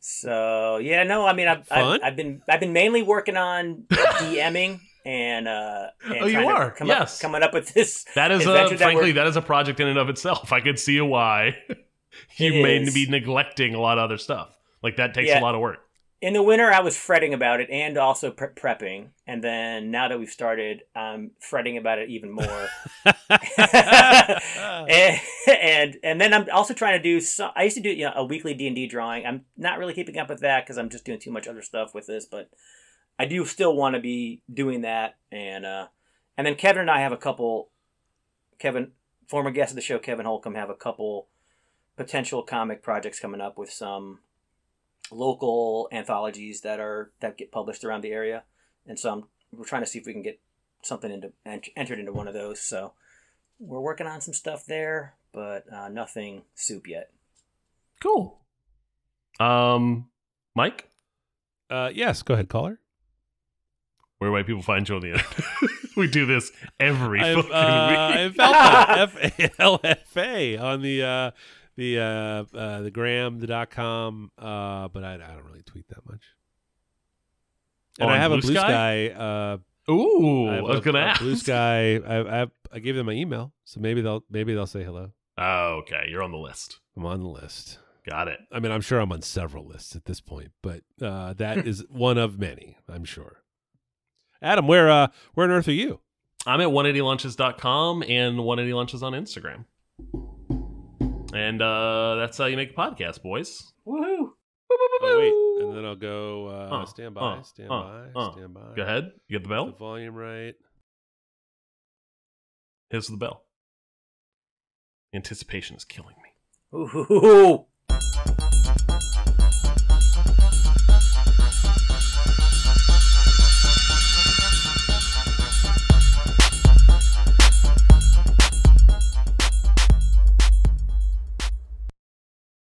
So yeah, no, I mean, I've, I've, I've been I've been mainly working on DMing and uh, and Oh, you are? come Yes. up, coming up with this. That is a adventure that frankly that is a project in and of itself. I could see why you may be neglecting a lot of other stuff. Like that takes Yeah. a lot of work. In the winter i was fretting about it and also pre- prepping. And then now that we've started i'm fretting about it even more. And, and and then i'm also trying to do some i used to do you know a weekly d&d drawing. I'm not really keeping up with that because i'm just doing too much other stuff with this but i do still want to be doing that. And uh and then kevin and i have a couple kevin former guest of the show kevin holcomb have a couple potential comic projects coming up with some local anthologies that are that get published around the area, and so I'm, we're trying to see if we can get something into ent- entered into one of those. So we're working on some stuff there, but uh, nothing soup yet. Cool. Um, Mike, Uh, yes, go ahead, caller. where might people find you on the internet? we do this every I've, fucking uh, week. I've F A L F A on the uh, the uh, uh, the gram the dot com, uh, but I, I don't really tweet that much. And I On have a Blue blue Sky? sky. uh, Ooh, I, I, was a- gonna a ask. blue sky. I, I I gave them my email, so maybe they'll maybe they'll say hello. Oh, okay, you're on the list. I'm on the list. Got it. I mean, I'm sure I'm on several lists at this point, but uh, that is one of many. I'm sure. Adam, where uh, where on earth are you? I'm at 180lunches.com and 180lunches on Instagram. And uh, that's how you make a podcast, boys. Woohoo! Oh wait, and then I'll go. Uh, Uh, stand by, uh, stand uh, by, uh. stand by. Go ahead. You get the The bell? volume right. Here's the bell. Anticipation is killing me. Ooh,